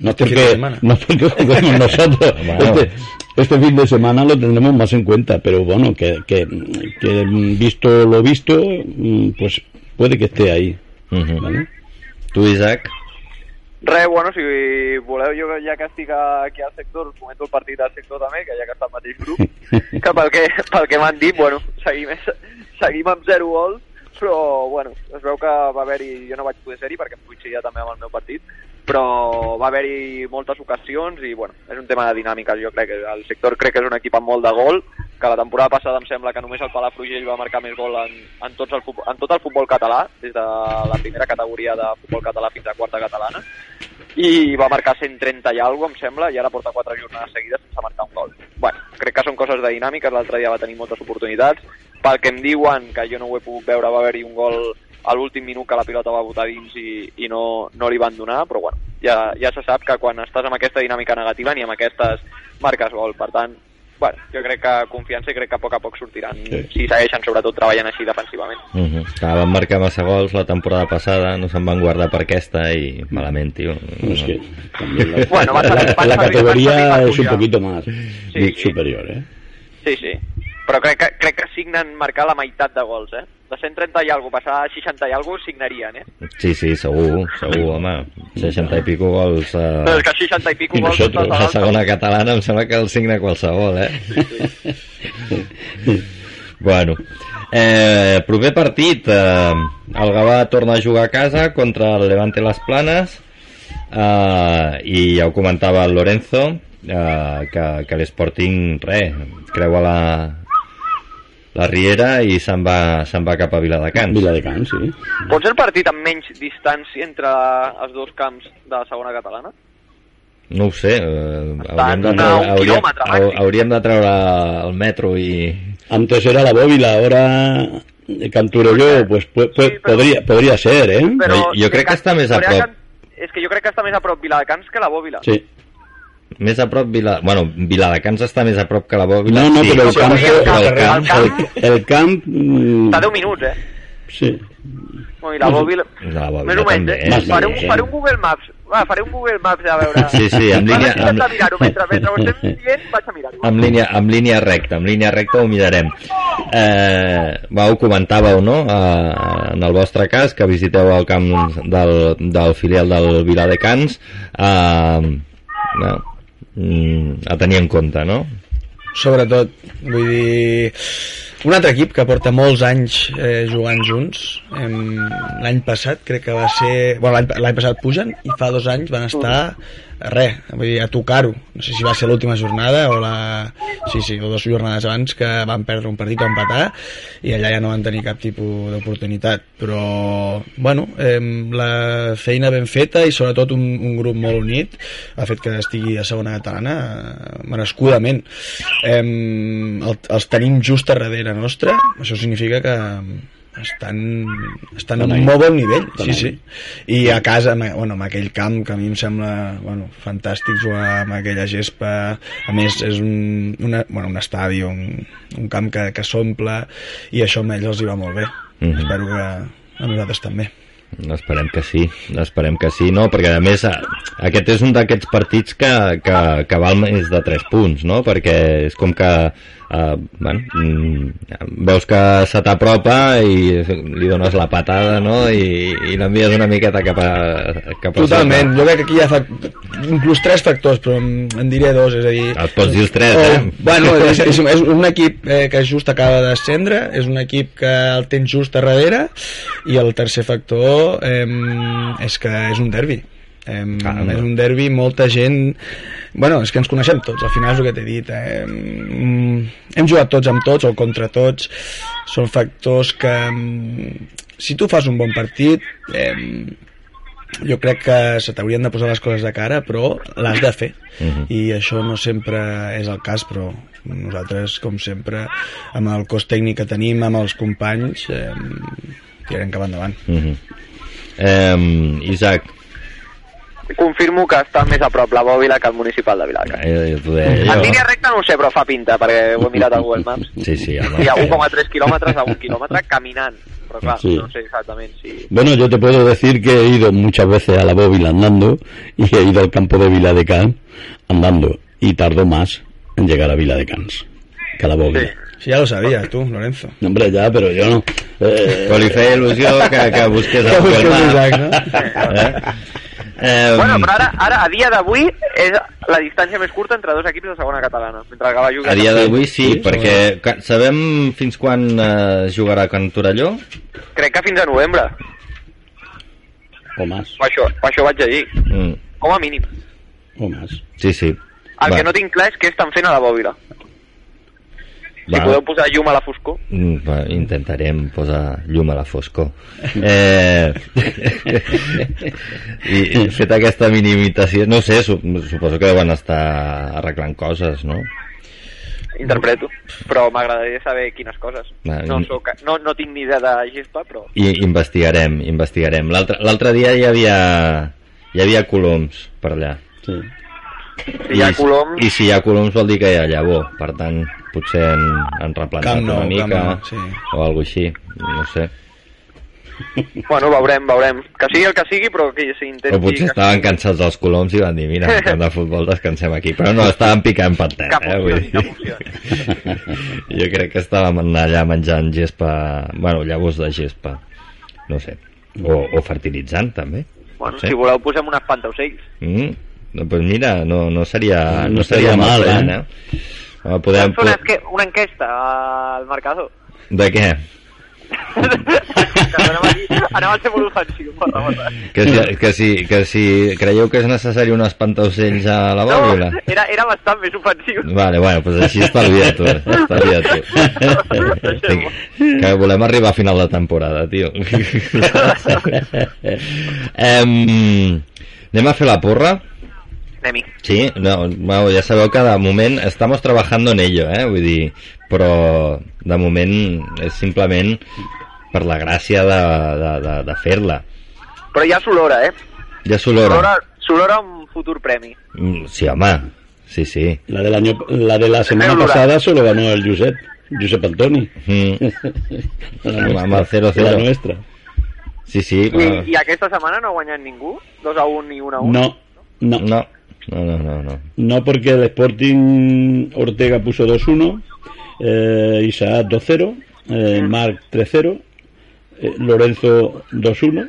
No es Este fin de porque, semana. <laughs> no es porque <laughs> juguemos nosotros. Bueno. Este, este fin de semana lo tendremos más en cuenta, pero bueno, que, que, que visto lo visto, mm, pues puede que esté ahí. ¿vale? Tu, Isaac? Res, bueno, si voleu, jo ja que estic aquí al sector, us comento el partit del sector també, que ja que està al mateix grup, <laughs> que pel que, pel que m'han dit, bueno, seguim, seguim amb zero gols, però, bueno, es veu que va haver-hi, jo no vaig poder ser-hi perquè em coincidia també amb el meu partit, però va haver-hi moltes ocasions i, bueno, és un tema de dinàmiques, jo crec que el sector crec que és un equip amb molt de gol, que la temporada passada em sembla que només el Palafrugell va marcar més gol en, en, tots el, en tot el futbol català, des de la primera categoria de futbol català fins a quarta catalana, i va marcar 130 i alguna em sembla, i ara porta quatre jornades seguides sense marcar un gol. Bueno, crec que són coses de dinàmiques, l'altre dia va tenir moltes oportunitats, pel que em diuen, que jo no ho he pogut veure, va haver-hi un gol a l'últim minut que la pilota va botar dins i, i no, no li van donar, però bueno, ja, ja se sap que quan estàs amb aquesta dinàmica negativa ni amb aquestes marques gol, per tant, bueno, jo crec que confiança i crec que a poc a poc sortiran, Sí. si segueixen sobretot treballant així defensivament. Mhm. Que van marcar massa gols la temporada passada, no se'n van guardar per aquesta i malament, tio. Bueno, es que la, <laughs> Bueno, va a la- la salir- va a categoría salir es un poquito más Sí. superior, ¿eh? Sí, sí. Però crec que, crec que signen marcar la meitat de gols, eh? De 130 i alguna passar a 60 i alguna signarien, eh? Sí, sí, segur, segur, home. 60 i pico gols eh, No, és que 60 i pico gols... nosaltres, tots a els segona catalana em sembla que el signa qualsevol, eh? <laughs> bueno, eh, proper partit, eh, el Gavà torna a jugar a casa contra el Levante Las Planes eh, i ja ho comentava el Lorenzo, eh, que, que l'Sporting, res, creua la, la Riera i se'n va, se'n va cap a Viladecans. Viladecans, sí. Pot ser el partit amb menys distància entre els dos camps de la segona catalana? No ho sé, eh, hauríem de, a treure, un hauríem, hauríem de treure el metro i... Antes era la bóvila, ahora Canturelló, pues pu- pu- Sí, però- podría, podría ser, ¿eh? Jo- jo crec que està més a Podria prop. que- És que jo crec que està més a prop Viladecans que la Bòbila. Sí. Més a prop, Vila... Bueno, Viladecans està més a prop que la Bòbila. No, no, sí, però el camp, sí, el el camp, camp, el el, el camp, mm, Està a 10 minuts, eh? sí. Bueno, I la Bòbila... La Bòbila Més o menys, també. eh? Més o Faré un, eh? faré un Google Maps. Va, faré un Google Maps a veure... Sí, sí, en línia... Amb, mirar-ho. Mentre, mentre ho estem dient, vaig a mirar-ho. amb, línia, amb línia recta, amb línia recta ho mirarem. Eh, va, ho comentàveu, no?, eh, en el vostre cas, que visiteu el camp del, del filial del Viladecans. Eh, no, mm, a tenir en compte, no? sobretot, vull dir un altre equip que porta molts anys eh, jugant junts l'any passat crec que va ser bueno, l'any passat pugen i fa dos anys van estar res, vull dir, a tocar-ho. No sé si va ser l'última jornada o la... sí, sí, o dues jornades abans que van perdre un partit o empatar i allà ja no van tenir cap tipus d'oportunitat. Però, bueno eh, la feina ben feta i sobretot un, un grup molt unit ha fet que estigui a segona catalana eh, merescudament. Eh, el, els tenim just a darrere nostra això significa que estan, estan Estan un molt bon nivell sí, sí. i a casa, bueno, amb aquell camp que a mi em sembla bueno, fantàstic jugar amb aquella gespa a més és un, una, bueno, un estadi un, un camp que, que s'omple i això a ells els hi va molt bé Mhm. espero que a nosaltres també Esperem que sí, esperem que sí, no? Perquè a més a- aquest és un d'aquests partits que, que, que val més de 3 punts, no? Perquè és com que eh, bueno, mm, veus que se t'apropa i li dones la patada, no? I, i l'envies una miqueta cap a, cap a Totalment, sota. jo crec que aquí hi ha fac... inclús tres factors, però en, en diré dos, és a dir... Et pots dir els tres, o, eh? Bueno, és, és, és un equip eh, que just acaba de descendre, és un equip que el tens just a darrere, i el tercer factor eh, és que és un derbi. Eh, Caramba. és un derbi, molta gent... Bueno, és que ens coneixem tots, al final és el que t'he dit. Eh, mm, hem jugat tots amb tots o contra tots. Són factors que, mm, si tu fas un bon partit, eh, jo crec que se t'haurien de posar les coses de cara, però l'has de fer. Mhm. I això no sempre és el cas, però nosaltres, com sempre, amb el cos tècnic que tenim, amb els companys, eh, tirarem cap endavant. Mm -hmm. eh, Isaac, Confirmo que està més a prop la Bòbila que el municipal de Vilaca. eh, jo t'ho deia En jo. línia recta no ho sé, però fa pinta, perquè ho he mirat a Google <laughs> Maps. Sí, sí, home. Hi ha 1,3 quilòmetres a un quilòmetre caminant. Però clar, Sí. no sé exactament si... Bueno, yo te puedo decir que he ido muchas veces a la bóvila andando y he ido al campo de Vila de Cans andando y tardo más en llegar a Vila de Cans que a la bóvila. Si ja lo sabia, tu, Lorenzo. No, Hombre, ya, pero yo no. Eh, feia il·lusió que, que el busqués <laughs> Google Isaac, Maps. <laughs> Eh? Eh, Bueno, però ara, ara a dia d'avui, és la distància més curta entre dos equips de segona catalana. Mentre el Gavà juga... A dia d'avui sí, Sí, perquè sabem fins quan eh, jugarà Can Torelló? Crec que fins a novembre. o más, Per això, per això vaig a dir. Mm, Com a mínim. o más. sí, sí. El Va, que no tinc clar és què estan fent a la bòbila. Si va. podeu posar llum a la foscor. Mm, va, intentarem posar llum a la foscor. <laughs> Eh, I, I fet aquesta minimitació, no sé, su, suposo que deuen estar arreglant coses, no? Interpreto. Però m'agradaria saber quines coses. Va, No, soc, no, no tinc ni idea de gespa, però... I investigarem, investigarem. L'altre l'altre dia hi havia, hi havia coloms per allà. Sí. Si hi ha coloms... I si hi ha coloms vol dir que hi ha llavor. Per tant, potser han, han replantat Camp Nou, una mica Nou, sí. o alguna així. No sé. Bueno, veurem, veurem. Que sigui el que sigui, però que s'intenti... O potser que estaven cansats dels coloms i van dir, mira, en camp de futbol descansem aquí. Però no, estaven picant patet, Cap eh? Vull dir. <laughs> jo crec que estàvem allà menjant gespa... Bueno, llavors de gespa. No sé. O, o fertilitzant, també. Bueno, si voleu posem un espantaocells. Mm? No, pues mira, no, no seria, No no seria estaria mal, mal, eh? eh? Home, podem, una, esque una enquesta al marcador. de què? anem, ser molt morta. Que si, que, si, que si creieu que és necessari un espantaocells a la No, bòbila? era, era bastant més ofensiu. Vale, bueno, pues així estalvia tu, estalvia tu. Que volem arribar a final de temporada, tio. <laughs> em, anem a fer la porra? Anem-hi. Sí, no, bueno, ja sabeu que de moment estamos trabajando en ello, eh? Vull dir, però de moment és simplement per la gràcia de, de, de, de fer-la. Però ja s'olora, eh? Ja s'olora. S'olora un futur premi. Mm, Sí, home, sí, sí. La del año, la de la semana pasada solo ganó el Josep, Josep Antoni. Mm, <laughs> La Amb el 0-0. La nuestra. sí, sí. I, I aquesta setmana no ha guanyat ningú? 2 a 1 i 1 a 1? No, no, No, no, no, no. no. no porque el Sporting Ortega puso 2-1, eh, Isaac 2-0, eh, Marc 3-0, eh, Lorenzo 2-1.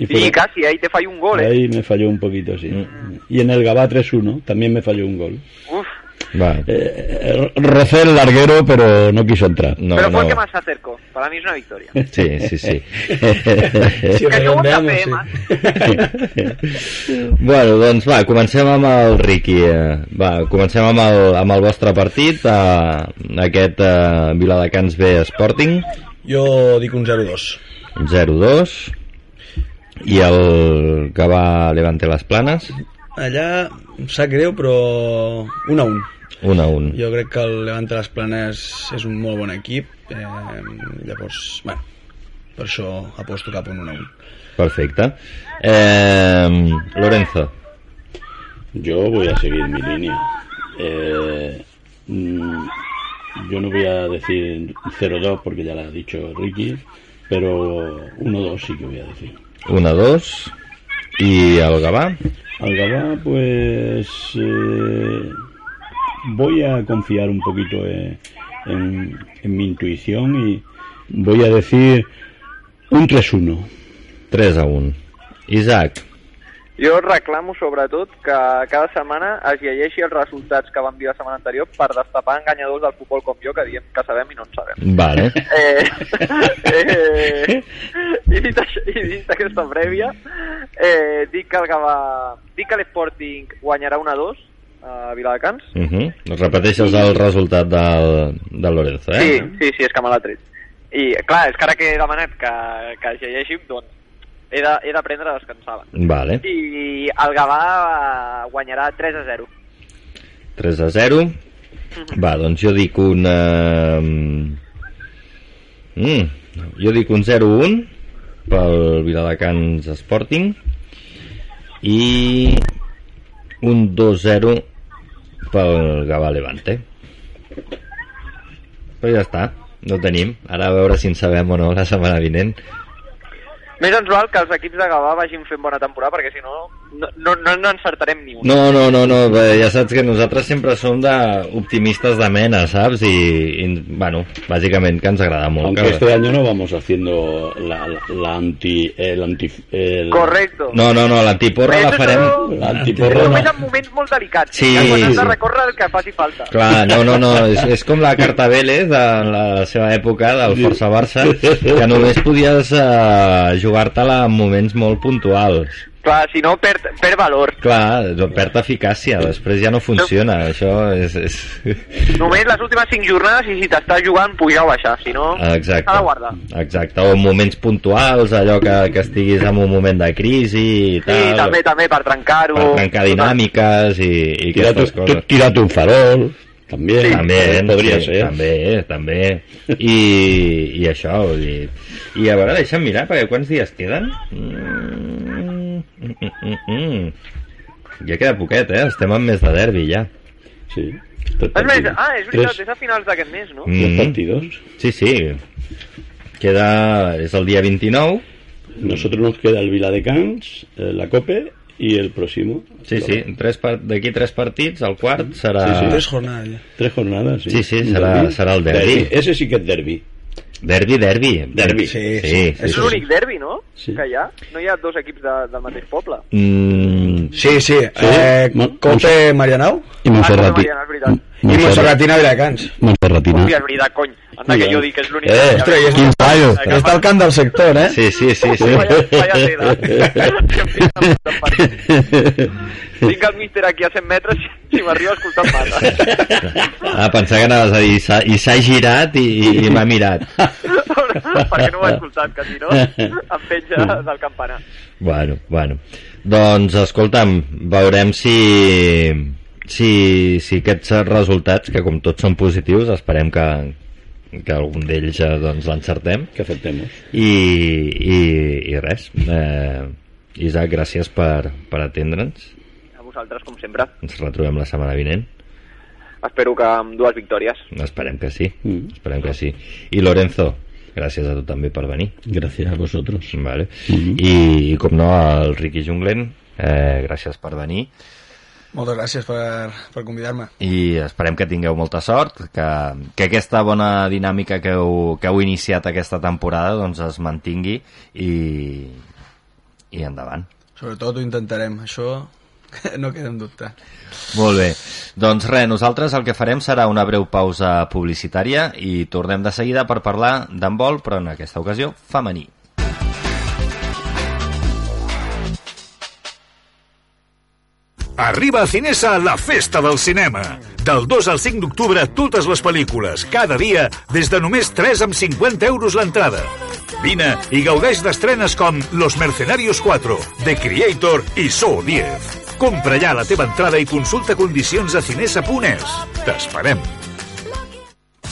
Y I fueron- quasi, ahí te falla un gol, eh? Ahí me falló un poquito, sí. Mm. Y en el Gabá 3-1 también me falló un gol. Uf, Va. Eh, eh, rocé el larguero, pero no quiso entrar. No, pero fue no. el que más se acercó. Para mí es una victoria. <laughs> Sí, sí, sí. <laughs> Si que un cafè, sí. <laughs> bueno, doncs va, comencem amb el Riqui. eh, Va, comencem amb el, amb el vostre partit, eh, aquest eh, Viladecans B Sporting, Jo dic un 0-2. 0-2, i el que va Levante les Planes, Allà sap greu, però 1-1. 1-1. Jo crec que el Levante les Planes és un molt bon equip. Eh, llavors, bueno, per això aposto cap a un 1-1. Perfecte. Eh, Lorenzo, Yo voy a seguir mi línea. Eh, mm, yo no voy a decir 0-2 porque ya lo ha dicho Ricky, pero 1-2 sí que voy a decir. 1-2, i el Gavà, Al Gabá, pues eh, voy a confiar un poquito eh, en, en mi intuición y voy a decir un 3-1. 3-1. Isaac, Jo reclamo sobretot que cada setmana es llegeixi els resultats que vam dir la setmana anterior per destapar enganyadors del futbol com jo que diem que sabem i no en sabem. vale. Eh, eh, i, dit això, I dit aquesta prèvia, eh, dic que el Gavà, dic que l'Sporting guanyarà 1 a 2 a Viladecans. Uh -huh. Repeteixes el resultat del, del Lorenzo, eh? Sí, sí, sí, és que me l'ha tret. I clar, és que ara que he demanat que, que es llegeixi, doncs he de- he d'aprendre a descansar. Vale. I el Gavà eh, guanyarà 3 a 0. 3 a 0. Va, doncs jo dic un... Uh... Mm, jo dic un 0-1 pel Viladecans Sporting i un 2-0 pel Gavà Levante. Però ja està, no tenim. Ara a veure si en sabem o no la setmana vinent. Més ens val que els equips de Gavà vagin fent bona temporada, perquè si no, no, no, no, no encertarem ni un. No, no, no, no, bé, ja saps que nosaltres sempre som de optimistes de mena, saps? I, i bueno, bàsicament que ens agrada molt. Aunque que- este año no vamos haciendo la, la, la anti... El anti el, Correcto. No, no, no, l'antiporra la farem... això- La antiporra Només no. en moments molt delicats. Sí, que quan has de recórrer el que faci falta. Clar, no, no, no, és, és com la carta Vélez de la seva època del Força Barça, que només podies uh, jugar-te-la en moments molt puntuals. Clar, si no, perd, perd valor. Clar, perd eficàcia, després ja no funciona, això és... és... Només les últimes 5 jornades i si t'estàs jugant pujar o baixar, si no, Exacte. s'ha de guardar. Exacte, o en moments puntuals, allò que, que estiguis en un moment de crisi i Sí, tal. també, també, per trencar-ho. per trencar dinàmiques i, i aquestes coses. tírate un farol. También. Sí, també, podria sí, ser. també, també. I, i això, vull dir... I a veure, deixa'm mirar, perquè quants dies queden? Mm, mm, mm, mm. Ja queda poquet, eh? Estem en mes de derbi, ja. Sí. Tres És més, partidos. ah, és veritat, Tres, és a finals d'aquest mes, no? Mm. partidos. Sí, sí. Queda... És el dia 29. Nosotros nos queda el Viladecans, eh, la Cope y el próximo. Sí, sí. Tres. D'aquí tres partits, el quart serà... Sí, sí. Tres jornades ja. Tres jornadas. Sí, Sí, sí, serà- derbi. serà el derbi. Ese sí que es derbi. Derbi, derbi. Derbi. Sí, Sí, sí. sí. sí, És sí. l'únic derbi, no? Sí. Que hi ha. No hi ha dos equips de, del mateix poble. Mm, Sí, sí. Eh, Mon- Cope Marianao Y Ah, Monserrati. no, és veritat. i Montserratina Viladecans. Monserratina. Hòstia, és veritat, cony. Anda, que jo dic que és l'únic... Eh, ostres, ha. és- Quin paio. Està al camp del sector, eh? sí, sí, sí, sí. Tinc el míster aquí a 100 metres i m'arriba escoltant massa. Ah, pensava que anaves a dir "I s'ha- girat i, i, m'ha mirat. Perquè no ho he escoltat, que si no em penja del campanar. Bueno, bueno. Doncs, escolta'm, veurem si, si, si aquests resultats, que com tots són positius, esperem que, que algun d'ells ja doncs, l'encertem. Que aceptemos. I, i, i res. Eh, Isaac, gràcies per, per atendre'ns. A vosaltres, com sempre. Ens retrobem la setmana vinent. Espero que amb dues victòries. Esperem que sí. Mm. Esperem que sí. I Lorenzo, gràcies a tu també per venir. Gracias a vosotros. Vale. Mhm. I, I com no, al Riqui Junglen, eh, gràcies per venir Moltes gràcies per, per convidar-me. i esperem que tingueu molta sort, que, que aquesta bona dinàmica que heu, que heu iniciat aquesta temporada doncs es mantingui i, i endavant. Sobretot ho intentarem, això <laughs> no queda en dubte. Molt bé. Doncs res, nosaltres el que farem serà una breu pausa publicitària i tornem de seguida per parlar d'handbol, però en aquesta ocasió femení. Arriba a Cinesa la festa del cinema. Del 2 al 5 d'octubre, totes les pel·lícules, cada dia, des de només 3 amb 50 euros l'entrada. Vine i gaudeix d'estrenes com Los Mercenarios 4, The Creator i So 10. Compra ja la teva entrada i consulta condicions a cinesa.es. T'esperem.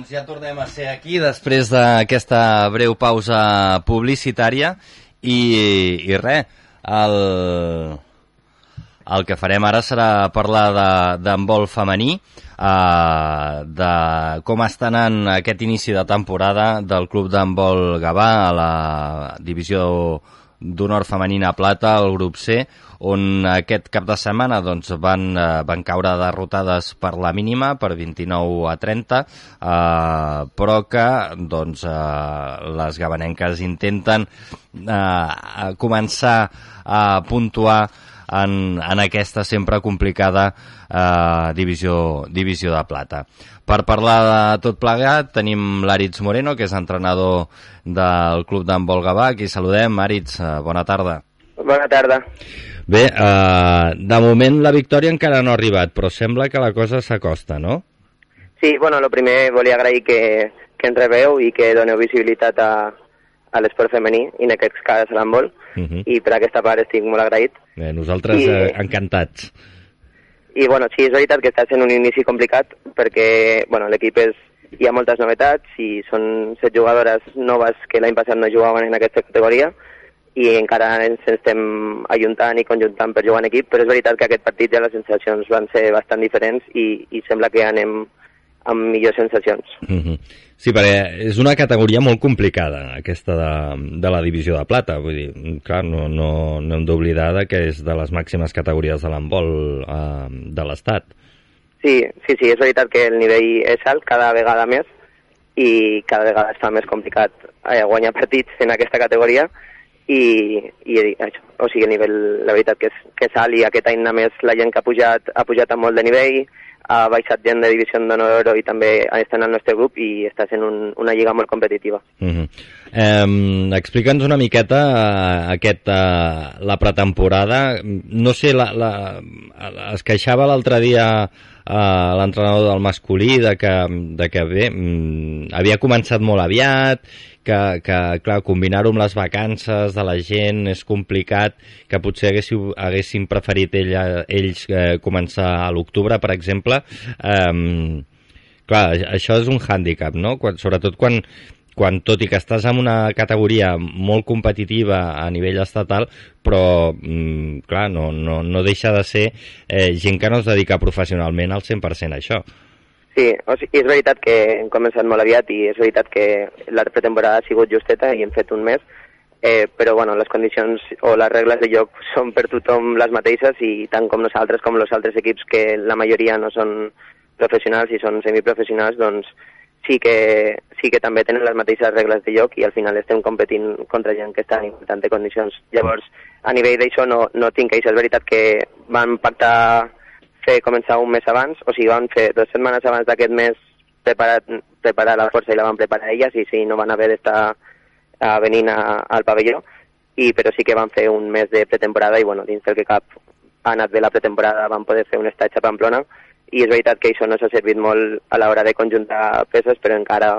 Doncs ja tornem a ser aquí després d'aquesta breu pausa publicitària i, i res, el, el que farem ara serà parlar d'handbol femení, eh, de com està anant aquest inici de temporada del club d'handbol Gavà a la divisió d'honor femenina plata, el grup C, on aquest cap de setmana doncs, van, eh, van caure derrotades per la mínima, per 29 a 30, eh, però que doncs, eh, les gabanenques intenten eh, començar a puntuar en, en aquesta sempre complicada eh, divisió, divisió de plata. Per parlar de tot plegat tenim l'Aritz Moreno, que és entrenador del Club d'Handbol Gavà. Aquí saludem. Aritz, eh, bona tarda. Bona tarda. Bé, eh, de moment la victòria encara no ha arribat, però sembla que la cosa s'acosta, no? Sí, bueno, el primer volia agrair que, que ens rebeu i que doneu visibilitat a, a l'esport femení, i en aquest cas a l'handbol, Uh -huh. i per aquesta part estic molt agraït. Bé, nosaltres I- eh, encantats. I bueno, sí, és veritat que està sent un inici complicat perquè bueno, l'equip és, hi ha moltes novetats i són set jugadores noves que l'any passat no jugaven en aquesta categoria i encara ens estem ajuntant i conjuntant per jugar en equip, però és veritat que aquest partit ja les sensacions van ser bastant diferents i, i sembla que anem amb millors sensacions. Uh -huh. Sí, perquè és una categoria molt complicada, aquesta de, de la divisió de plata. Vull dir, clar, no, no, no hem d'oblidar que és de les màximes categories de l'handbol eh, de l'Estat. Sí, sí, sí, és veritat que el nivell és alt cada vegada més i cada vegada està més complicat eh, guanyar partits en aquesta categoria i, i això, o sigui, el nivell, la veritat que és, que és alt i aquest any a més la gent que ha pujat ha pujat amb molt de nivell, ha baixat gent de divisió d'honor i també estan al nostre grup i està sent un, una lliga molt competitiva. Uh -huh. Eh, Explica'ns una miqueta eh, aquest, eh, la pretemporada. No sé, la, la, es queixava l'altre dia eh, l'entrenador del masculí de que, de que bé, mm, havia començat molt aviat, que, que clar, combinar-ho amb les vacances de la gent és complicat, que potser haguéssiu, haguessin preferit ella, ells eh, començar a l'octubre, per exemple. Eh, clar, això és un hàndicap, no? Quan, sobretot quan, quan tot i que estàs en una categoria molt competitiva a nivell estatal, però, mm, clar, no, no, no deixa de ser eh, gent que no es dedica professionalment al 100% a això. Sí, o sigui, és veritat que hem començat molt aviat i és veritat que la pretemporada ha sigut justeta i hem fet un mes, eh, però bueno, les condicions o les regles de joc són per tothom les mateixes i tant com nosaltres com els altres equips que la majoria no són professionals i són semiprofessionals, doncs sí que, sí que també tenen les mateixes regles de joc i al final estem competint contra gent que està en importants condicions. Llavors, a nivell d'això no, no tinc queixes. És veritat que van pactar fer començar un mes abans, o sigui, van fer dues setmanes abans d'aquest mes preparar, preparar la força i la van preparar elles i sí, no van haver d'estar uh, venint a, al pavelló, i, però sí que van fer un mes de pretemporada i bueno, dins del que cap ha anat bé la pretemporada van poder fer un estatge a Pamplona i és veritat que això no s'ha servit molt a l'hora de conjuntar peces, però encara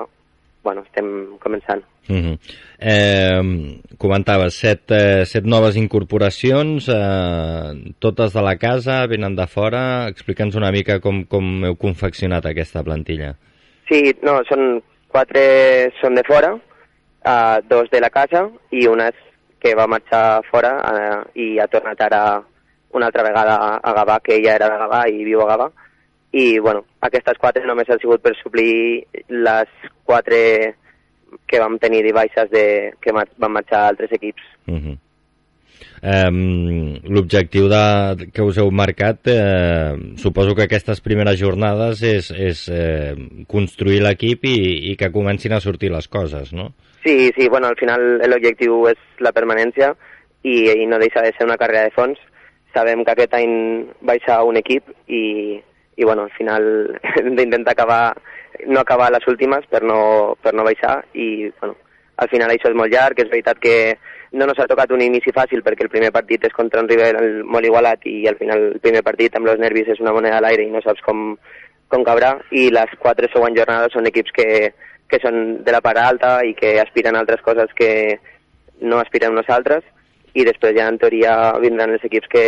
bueno, estem començant. Uh -huh. eh, comentaves set, eh, set noves incorporacions, eh, totes de la casa, venen de fora. Explica'ns una mica com, com heu confeccionat aquesta plantilla. Sí, no, són quatre són de fora, eh, dos de la casa i una que va marxar fora eh, i ha tornat ara una altra vegada a Gavà, que ella era de Gavà i viu a Gavà i bueno, aquestes quatre només han sigut per suplir les quatre que vam tenir de baixes de, que van marxar altres equips. Uh -huh. Um, L'objectiu que us heu marcat, eh, suposo que aquestes primeres jornades és, és eh, construir l'equip i, i que comencin a sortir les coses, no? Sí, sí, bueno, al final l'objectiu és la permanència i, i no deixa de ser una carrera de fons. Sabem que aquest any baixa un equip i, i bueno, al final hem <laughs> d'intentar acabar, no acabar les últimes per no, per no baixar i bueno, al final això és molt llarg, és veritat que no ens ha tocat un inici fàcil perquè el primer partit és contra un rival molt igualat i al final el primer partit amb els nervis és una moneda a l'aire i no saps com, com cabrà. I les quatre següents jornades són equips que, que són de la part alta i que aspiren a altres coses que no aspirem nosaltres. I després ja en teoria vindran els equips que,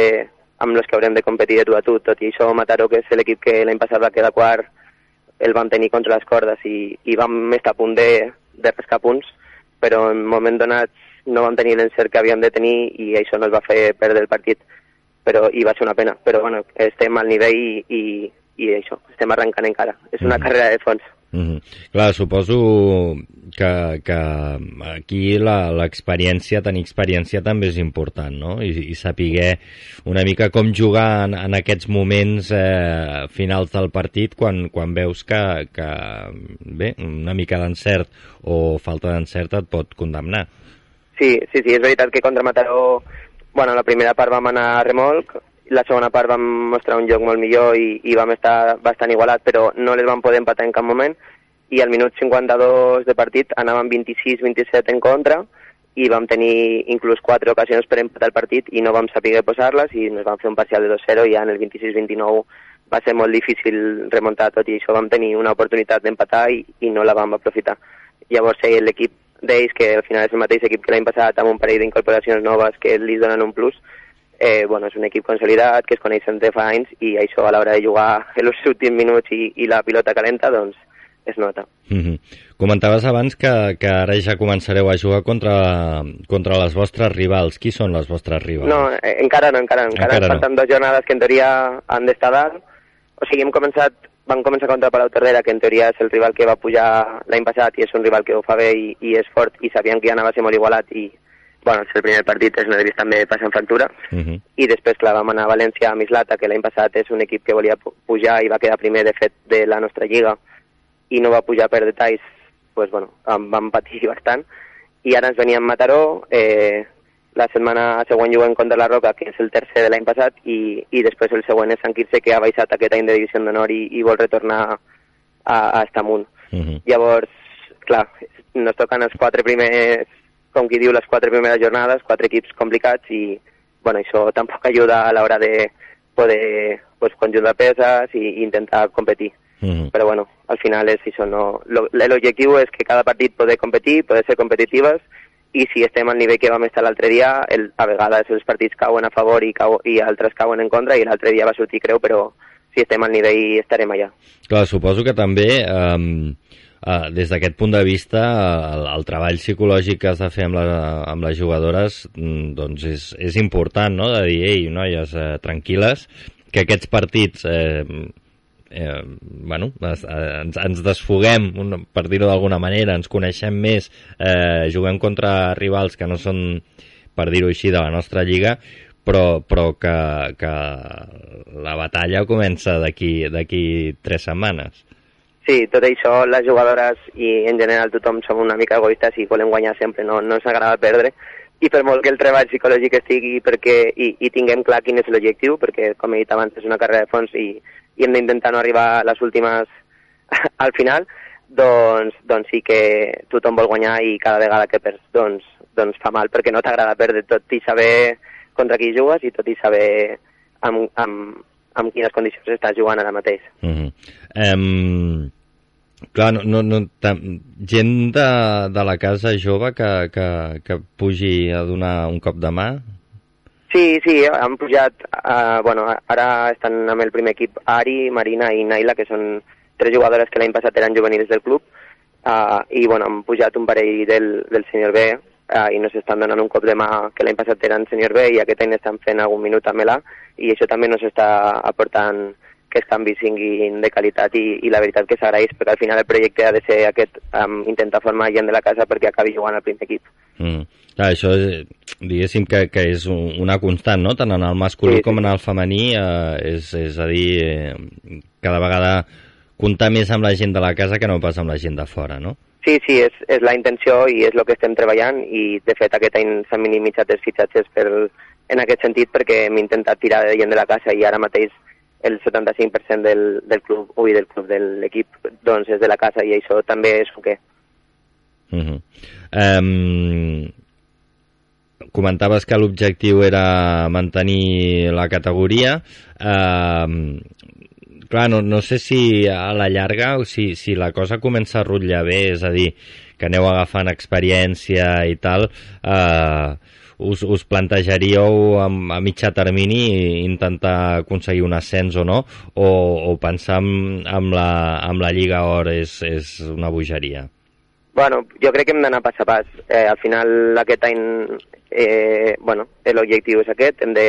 amb els que haurem de competir de tu a tu. Tot i això, Mataró, que és l'equip que l'any passat va quedar quart, el vam tenir contra les cordes i, i vam estar a punt de, de pescar punts, però en moment donat no vam tenir l'encert que havíem de tenir i això no es va fer perdre el partit però i va ser una pena, però bueno, estem al nivell i, i, i això, estem arrencant encara. És una mm. carrera de fons. Mm -hmm. Clar, suposo que, que aquí l'experiència, tenir experiència també és important, no? I, i saber una mica com jugar en, en aquests moments eh, finals del partit quan, quan veus que, que bé, una mica d'encert o falta d'encert et pot condemnar. Sí, sí, sí, és veritat que contra Mataró, bueno, la primera part vam anar a remolc, la segona part vam mostrar un joc molt millor i, i vam estar bastant igualat, però no les vam poder empatar en cap moment i al minut 52 de partit anàvem 26-27 en contra i vam tenir inclús quatre ocasions per empatar el partit i no vam saber posar-les i ens vam fer un parcial de 2-0 i ja en el 26-29 va ser molt difícil remuntar tot i això vam tenir una oportunitat d'empatar i, i no la vam aprofitar. Llavors eh, l'equip d'ells, que al final és el mateix equip que l'any passat amb un parell d'incorporacions noves que li donen un plus, eh, bueno, és un equip consolidat, que es coneixen de fa anys i això a l'hora de jugar <laughs> els últims minuts i, i la pilota calenta, doncs es nota. Mm -hmm. Comentaves abans que, que ara ja començareu a jugar contra, contra les vostres rivals. Qui són les vostres rivals? No, eh, encara no, encara, encara, encara falten no. dues jornades que en teoria han d'estar dalt. O sigui, hem començat, vam començar contra Palau Tordera, que en teoria és el rival que va pujar l'any passat i és un rival que ho fa bé i, i és fort i sabíem que ja anava a ser molt igualat i, bueno, el primer partit els nervis també passen factura uh -huh. i després, clar, vam anar a València a Mislata, que l'any passat és un equip que volia pujar i va quedar primer, de fet, de la nostra lliga i no va pujar per detalls, pues, bueno, vam patir <laughs> bastant i ara ens veníem Mataró, eh, la setmana següent juguem contra la Roca, que és el tercer de l'any passat, i, i després el següent és Sant Quirze, que ha baixat aquest any de divisió d'honor i, i vol retornar a, a estar amunt. Uh -huh. Llavors, clar, nos toquen els quatre primers com qui diu, les quatre primeres jornades, quatre equips complicats i bueno, això tampoc ajuda a l'hora de poder pues, conjuntar peses i, i intentar competir. Mm. Però bueno, al final és això, no... l'objectiu és que cada partit poder competir, poder ser competitives i si estem al nivell que vam estar l'altre dia, el, a vegades els partits cauen a favor i, cau, i altres cauen en contra i l'altre dia va sortir creu, però si estem al nivell estarem allà. Clar, suposo que també eh, Uh, des d'aquest punt de vista, el, el treball psicològic que has de fer amb, la, amb les jugadores mm, doncs és, és important, no?, de dir, ei, noies, eh, tranquil·les, que aquests partits eh, eh, bueno, es, eh, ens, ens desfoguem, un, per dir-ho d'alguna manera, ens coneixem més, eh, juguem contra rivals que no són, per dir-ho així, de la nostra lliga, però, però que, que la batalla comença d'aquí d'aquí tres setmanes. Sí, tot això, les jugadores i en general tothom som una mica egoistes i volem guanyar sempre, no, no ens agrada perdre, i per molt que el treball psicològic estigui perquè, i, i tinguem clar quin és l'objectiu, perquè com he dit abans és una carrera de fons i, i hem d'intentar no arribar a les últimes <laughs> al final, doncs, doncs sí que tothom vol guanyar i cada vegada que perds doncs, doncs fa mal perquè no t'agrada perdre tot i saber contra qui jugues i tot i saber amb, amb, amb quines condicions estàs jugant ara mateix. Uh -huh. um, clar, no, no, no, gent de, de la casa jove que, que, que pugi a donar un cop de mà? Sí, sí, han pujat, uh, bueno, ara estan amb el primer equip Ari, Marina i Naila, que són tres jugadores que l'any passat eren juvenils del club, uh, i bueno, han pujat un parell del, del senyor B, uh, i no s'estan donant un cop de mà que l'any passat eren senyor B i aquest any estan fent algun minut amb l'A, i això també no s'està aportant que els canvis siguin de qualitat i, i la veritat que s'agraeix perquè al final el projecte ha de ser aquest, um, intentar formar gent de la casa perquè acabi jugant al primer equip. Mm. Clar, això és, diguéssim que, que és una constant, no? Tant en el masculí sí, sí. com en el femení, eh, és, és a dir, eh, cada vegada comptar més amb la gent de la casa que no pas amb la gent de fora, no? Sí, sí, és, és la intenció i és el que estem treballant i de fet aquest any s'han minimitzat els fitxatges per, en aquest sentit perquè hem intentat tirar de gent de la casa i ara mateix el 75% del, del club, ui, del club, de l'equip, doncs és de la casa i això també és el que. Uh -huh. um, comentaves que l'objectiu era mantenir la categoria. Um, clar, no, no sé si a la llarga o si, si la cosa comença a rotllar bé, és a dir, que aneu agafant experiència i tal, eh, us, us plantejaríeu a, a mitjà termini intentar aconseguir un ascens o no, o, o pensar amb, amb, la, amb la Lliga Or és, és una bogeria? Bueno, jo crec que hem d'anar pas a pas. Eh, al final, aquest any, eh, bueno, l'objectiu és aquest, hem de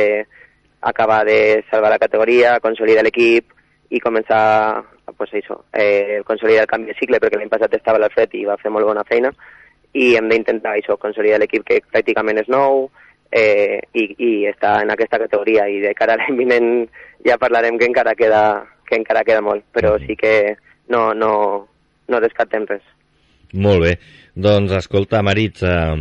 acabar de salvar la categoria, consolidar l'equip i començar pues això, eh, consolidar el canvi de cicle perquè l'any passat estava l'Alfred i va fer molt bona feina i hem d'intentar això, consolidar l'equip que pràcticament és nou eh, i, i està en aquesta categoria i de cara a l'any vinent ja parlarem que encara queda, que encara queda molt, però sí que no, no, no descartem res. Molt bé. Doncs, escolta, Maritz, eh,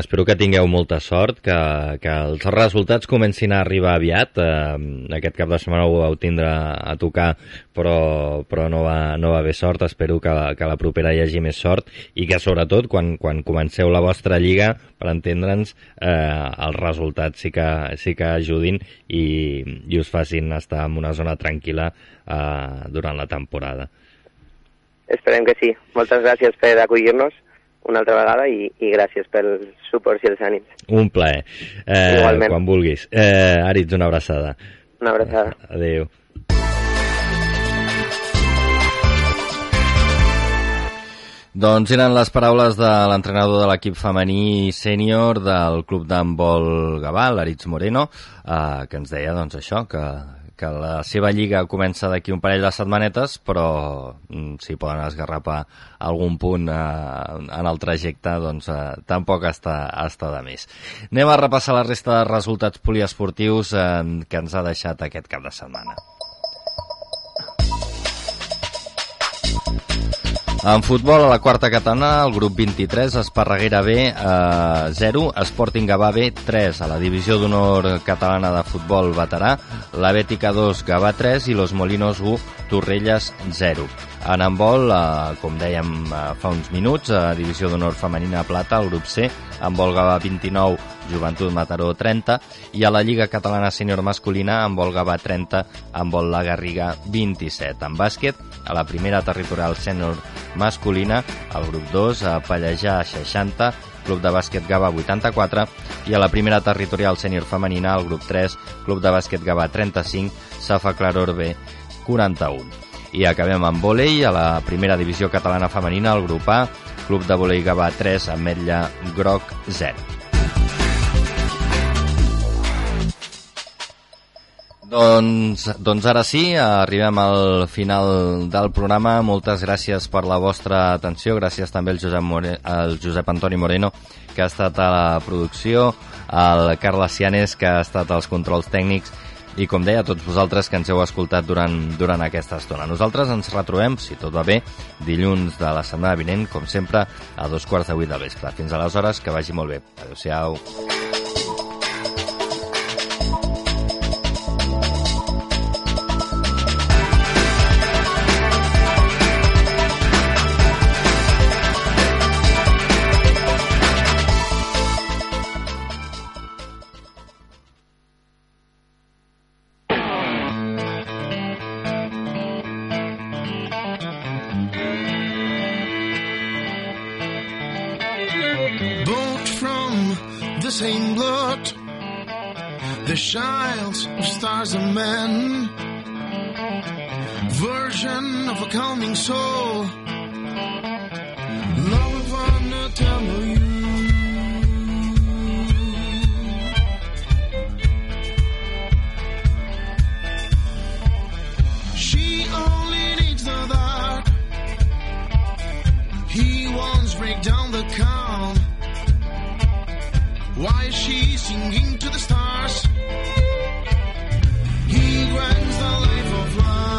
espero que tingueu molta sort, que, que els resultats comencin a arribar aviat. Eh, aquest cap de setmana ho vau tindre a tocar, però, però no, va, no va haver sort. Espero que, que la propera hi hagi més sort i que, sobretot, quan, quan comenceu la vostra lliga, per entendre'ns, eh, els resultats sí que, sí que ajudin i, i us facin estar en una zona tranquil·la eh, durant la temporada. Esperem que sí. Moltes gràcies per acollir-nos una altra vegada i, i gràcies pel suport i els ànims. Un plaer. Eh, Igualment. Quan vulguis. Eh, Aritz, una abraçada. Una abraçada. Adéu. Doncs eren les paraules de l'entrenador de l'equip femení sènior del club d'handbol Gavà, l'Aritz Moreno, eh, que ens deia doncs, això, que, que la seva lliga comença d'aquí un parell de setmanetes, però mm, si poden esgarrapar algun punt eh, en el trajecte, doncs eh, tampoc està, està de més. Anem a repassar la resta de resultats poliesportius eh, que ens ha deixat aquest cap de setmana. En futbol, a la quarta catalana, el grup 23, Esparreguera B, eh, 0, Sporting Gavà B, 3. A la divisió d'honor catalana de futbol veterà, la Bètica 2, Gavà 3 i Los Molinos 1, Torrelles 0. En handbol, eh, com dèiem eh, fa uns minuts, a Divisió d'Honor Femenina Plata, el grup C, amb Volgava 29, Joventut Mataró 30, i a la Lliga Catalana Sènior Masculina, amb Volgava 30, amb Vol La Garriga 27. En bàsquet, a la primera territorial sènior masculina, el grup 2, a Pallejà 60, Club de Bàsquet Gava 84 i a la primera territorial sènior femenina, el grup 3, Club de Bàsquet Gava 35, Safa Claror B 41. I acabem amb vòlei, a la primera divisió catalana femenina, el grup A, Club de Vòlei Gavà 3, Ametlla Groc 0. Doncs, doncs ara sí, arribem al final del programa. Moltes gràcies per la vostra atenció. Gràcies també al Josep, More al Josep Antoni Moreno, que ha estat a la producció, al Carles Cianes, que ha estat als controls tècnics, i com deia, a tots vosaltres que ens heu escoltat durant, durant aquesta estona. Nosaltres ens retrobem, si tot va bé, dilluns de la setmana vinent, com sempre, a dos quarts de vespre. Fins aleshores, que vagi molt bé. Adéu-siau. Both from the same blood, the child of stars and men, version of a calming soul, love of an eternal you. She only needs the dark. He wants break down the calm. Why is she singing to the stars? He grants the life of light.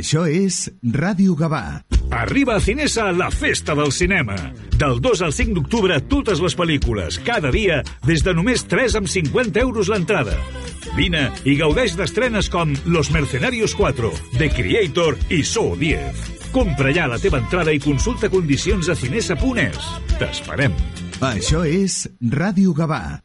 Això és Ràdio Gavà. Arriba a Cinesa la festa del cinema. Del 2 al 5 d'octubre, totes les pel·lícules, cada dia, des de només 3 amb 50 euros l'entrada. Vine i gaudeix d'estrenes com Los Mercenarios 4, The Creator i So 10. Compra ja la teva entrada i consulta condicions a cinesa.es. T'esperem. Això és Ràdio Gavà.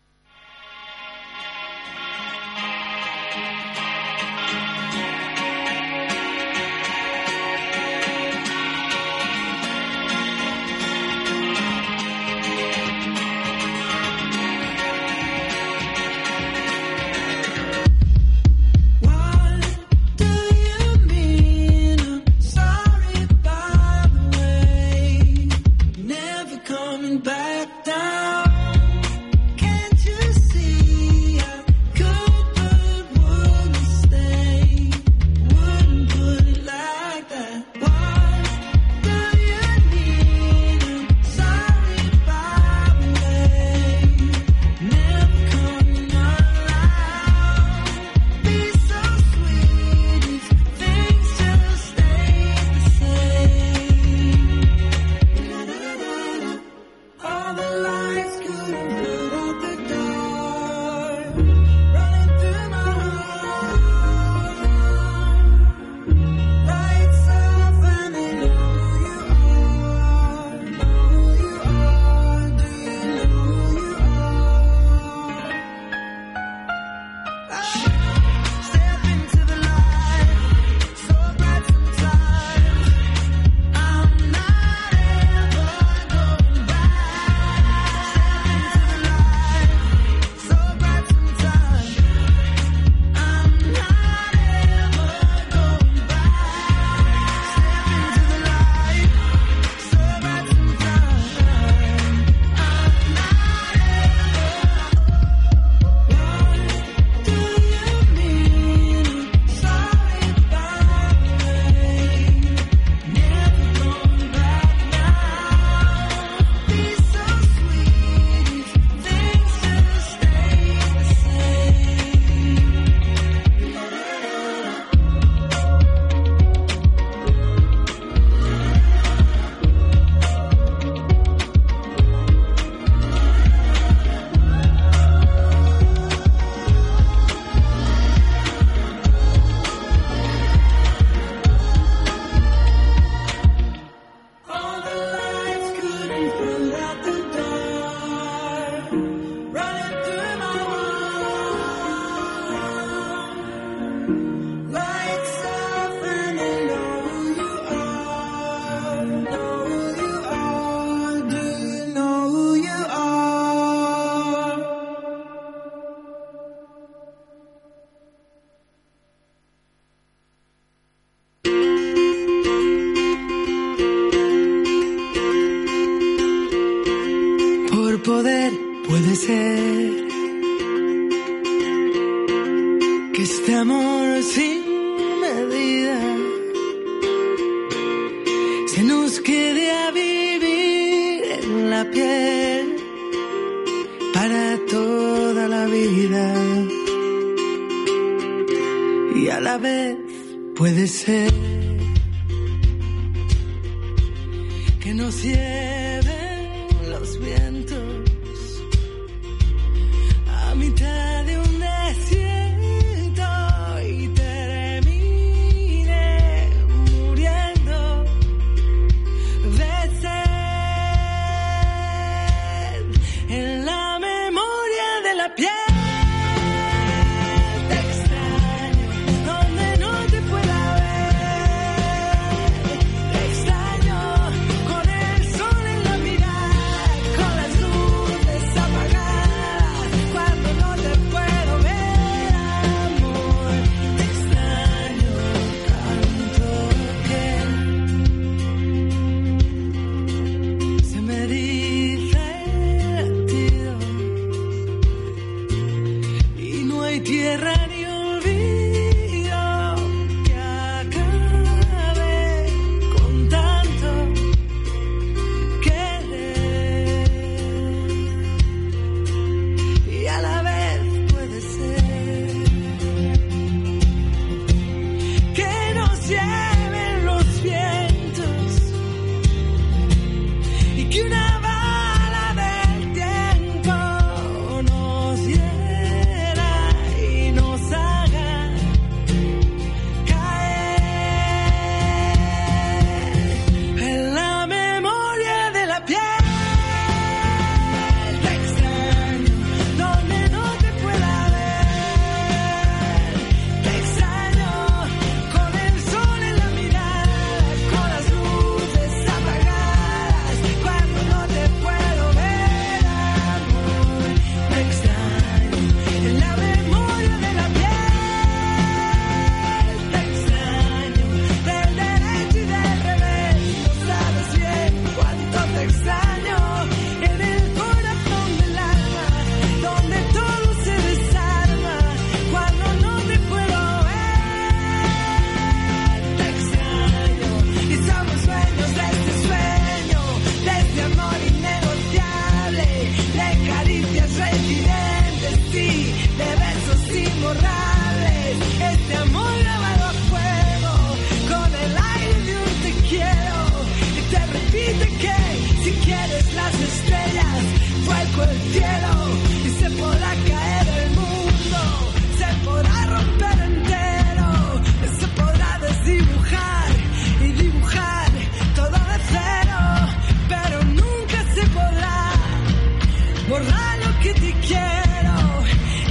borra lo que te quiero.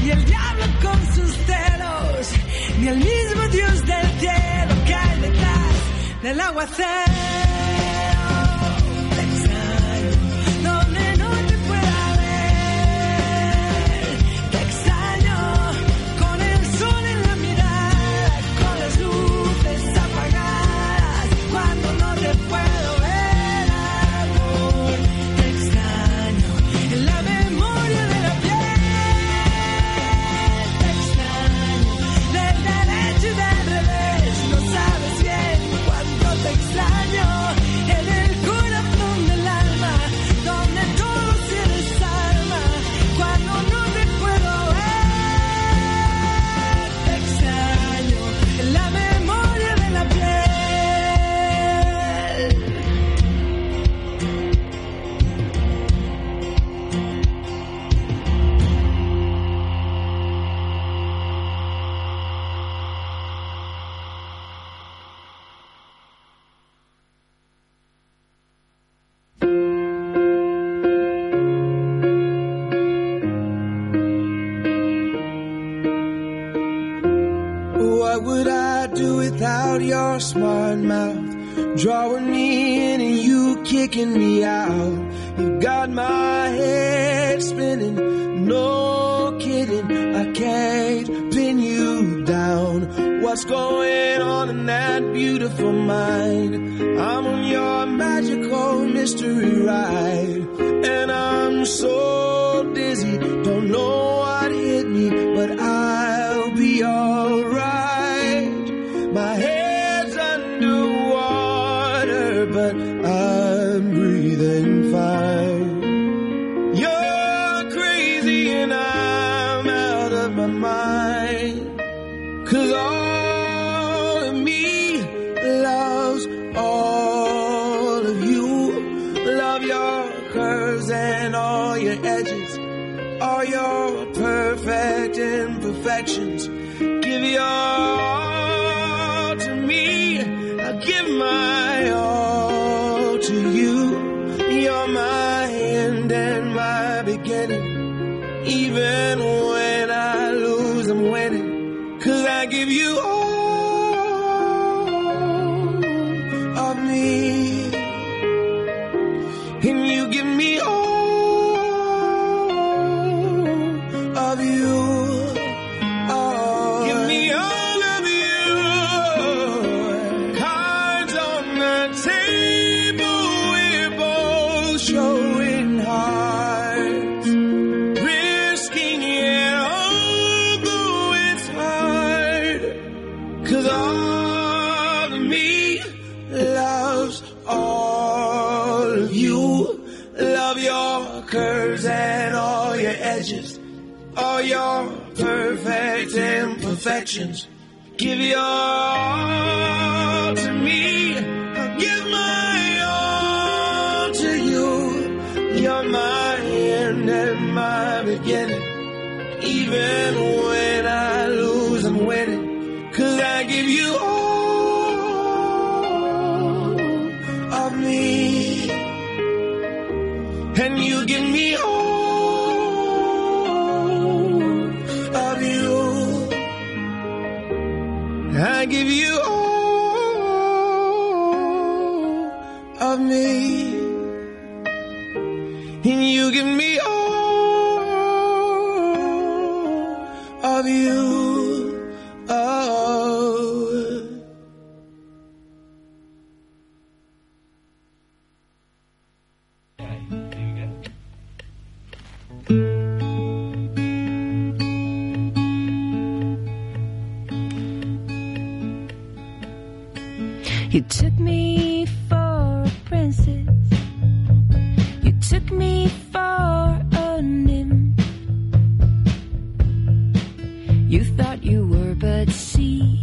Y el diablo con sus celos, ni el mismo Dios del cielo cae detrás del aguacero. imperfections. Give your all to me. I give my all to you. You're my end and my beginning. Even directions. Give your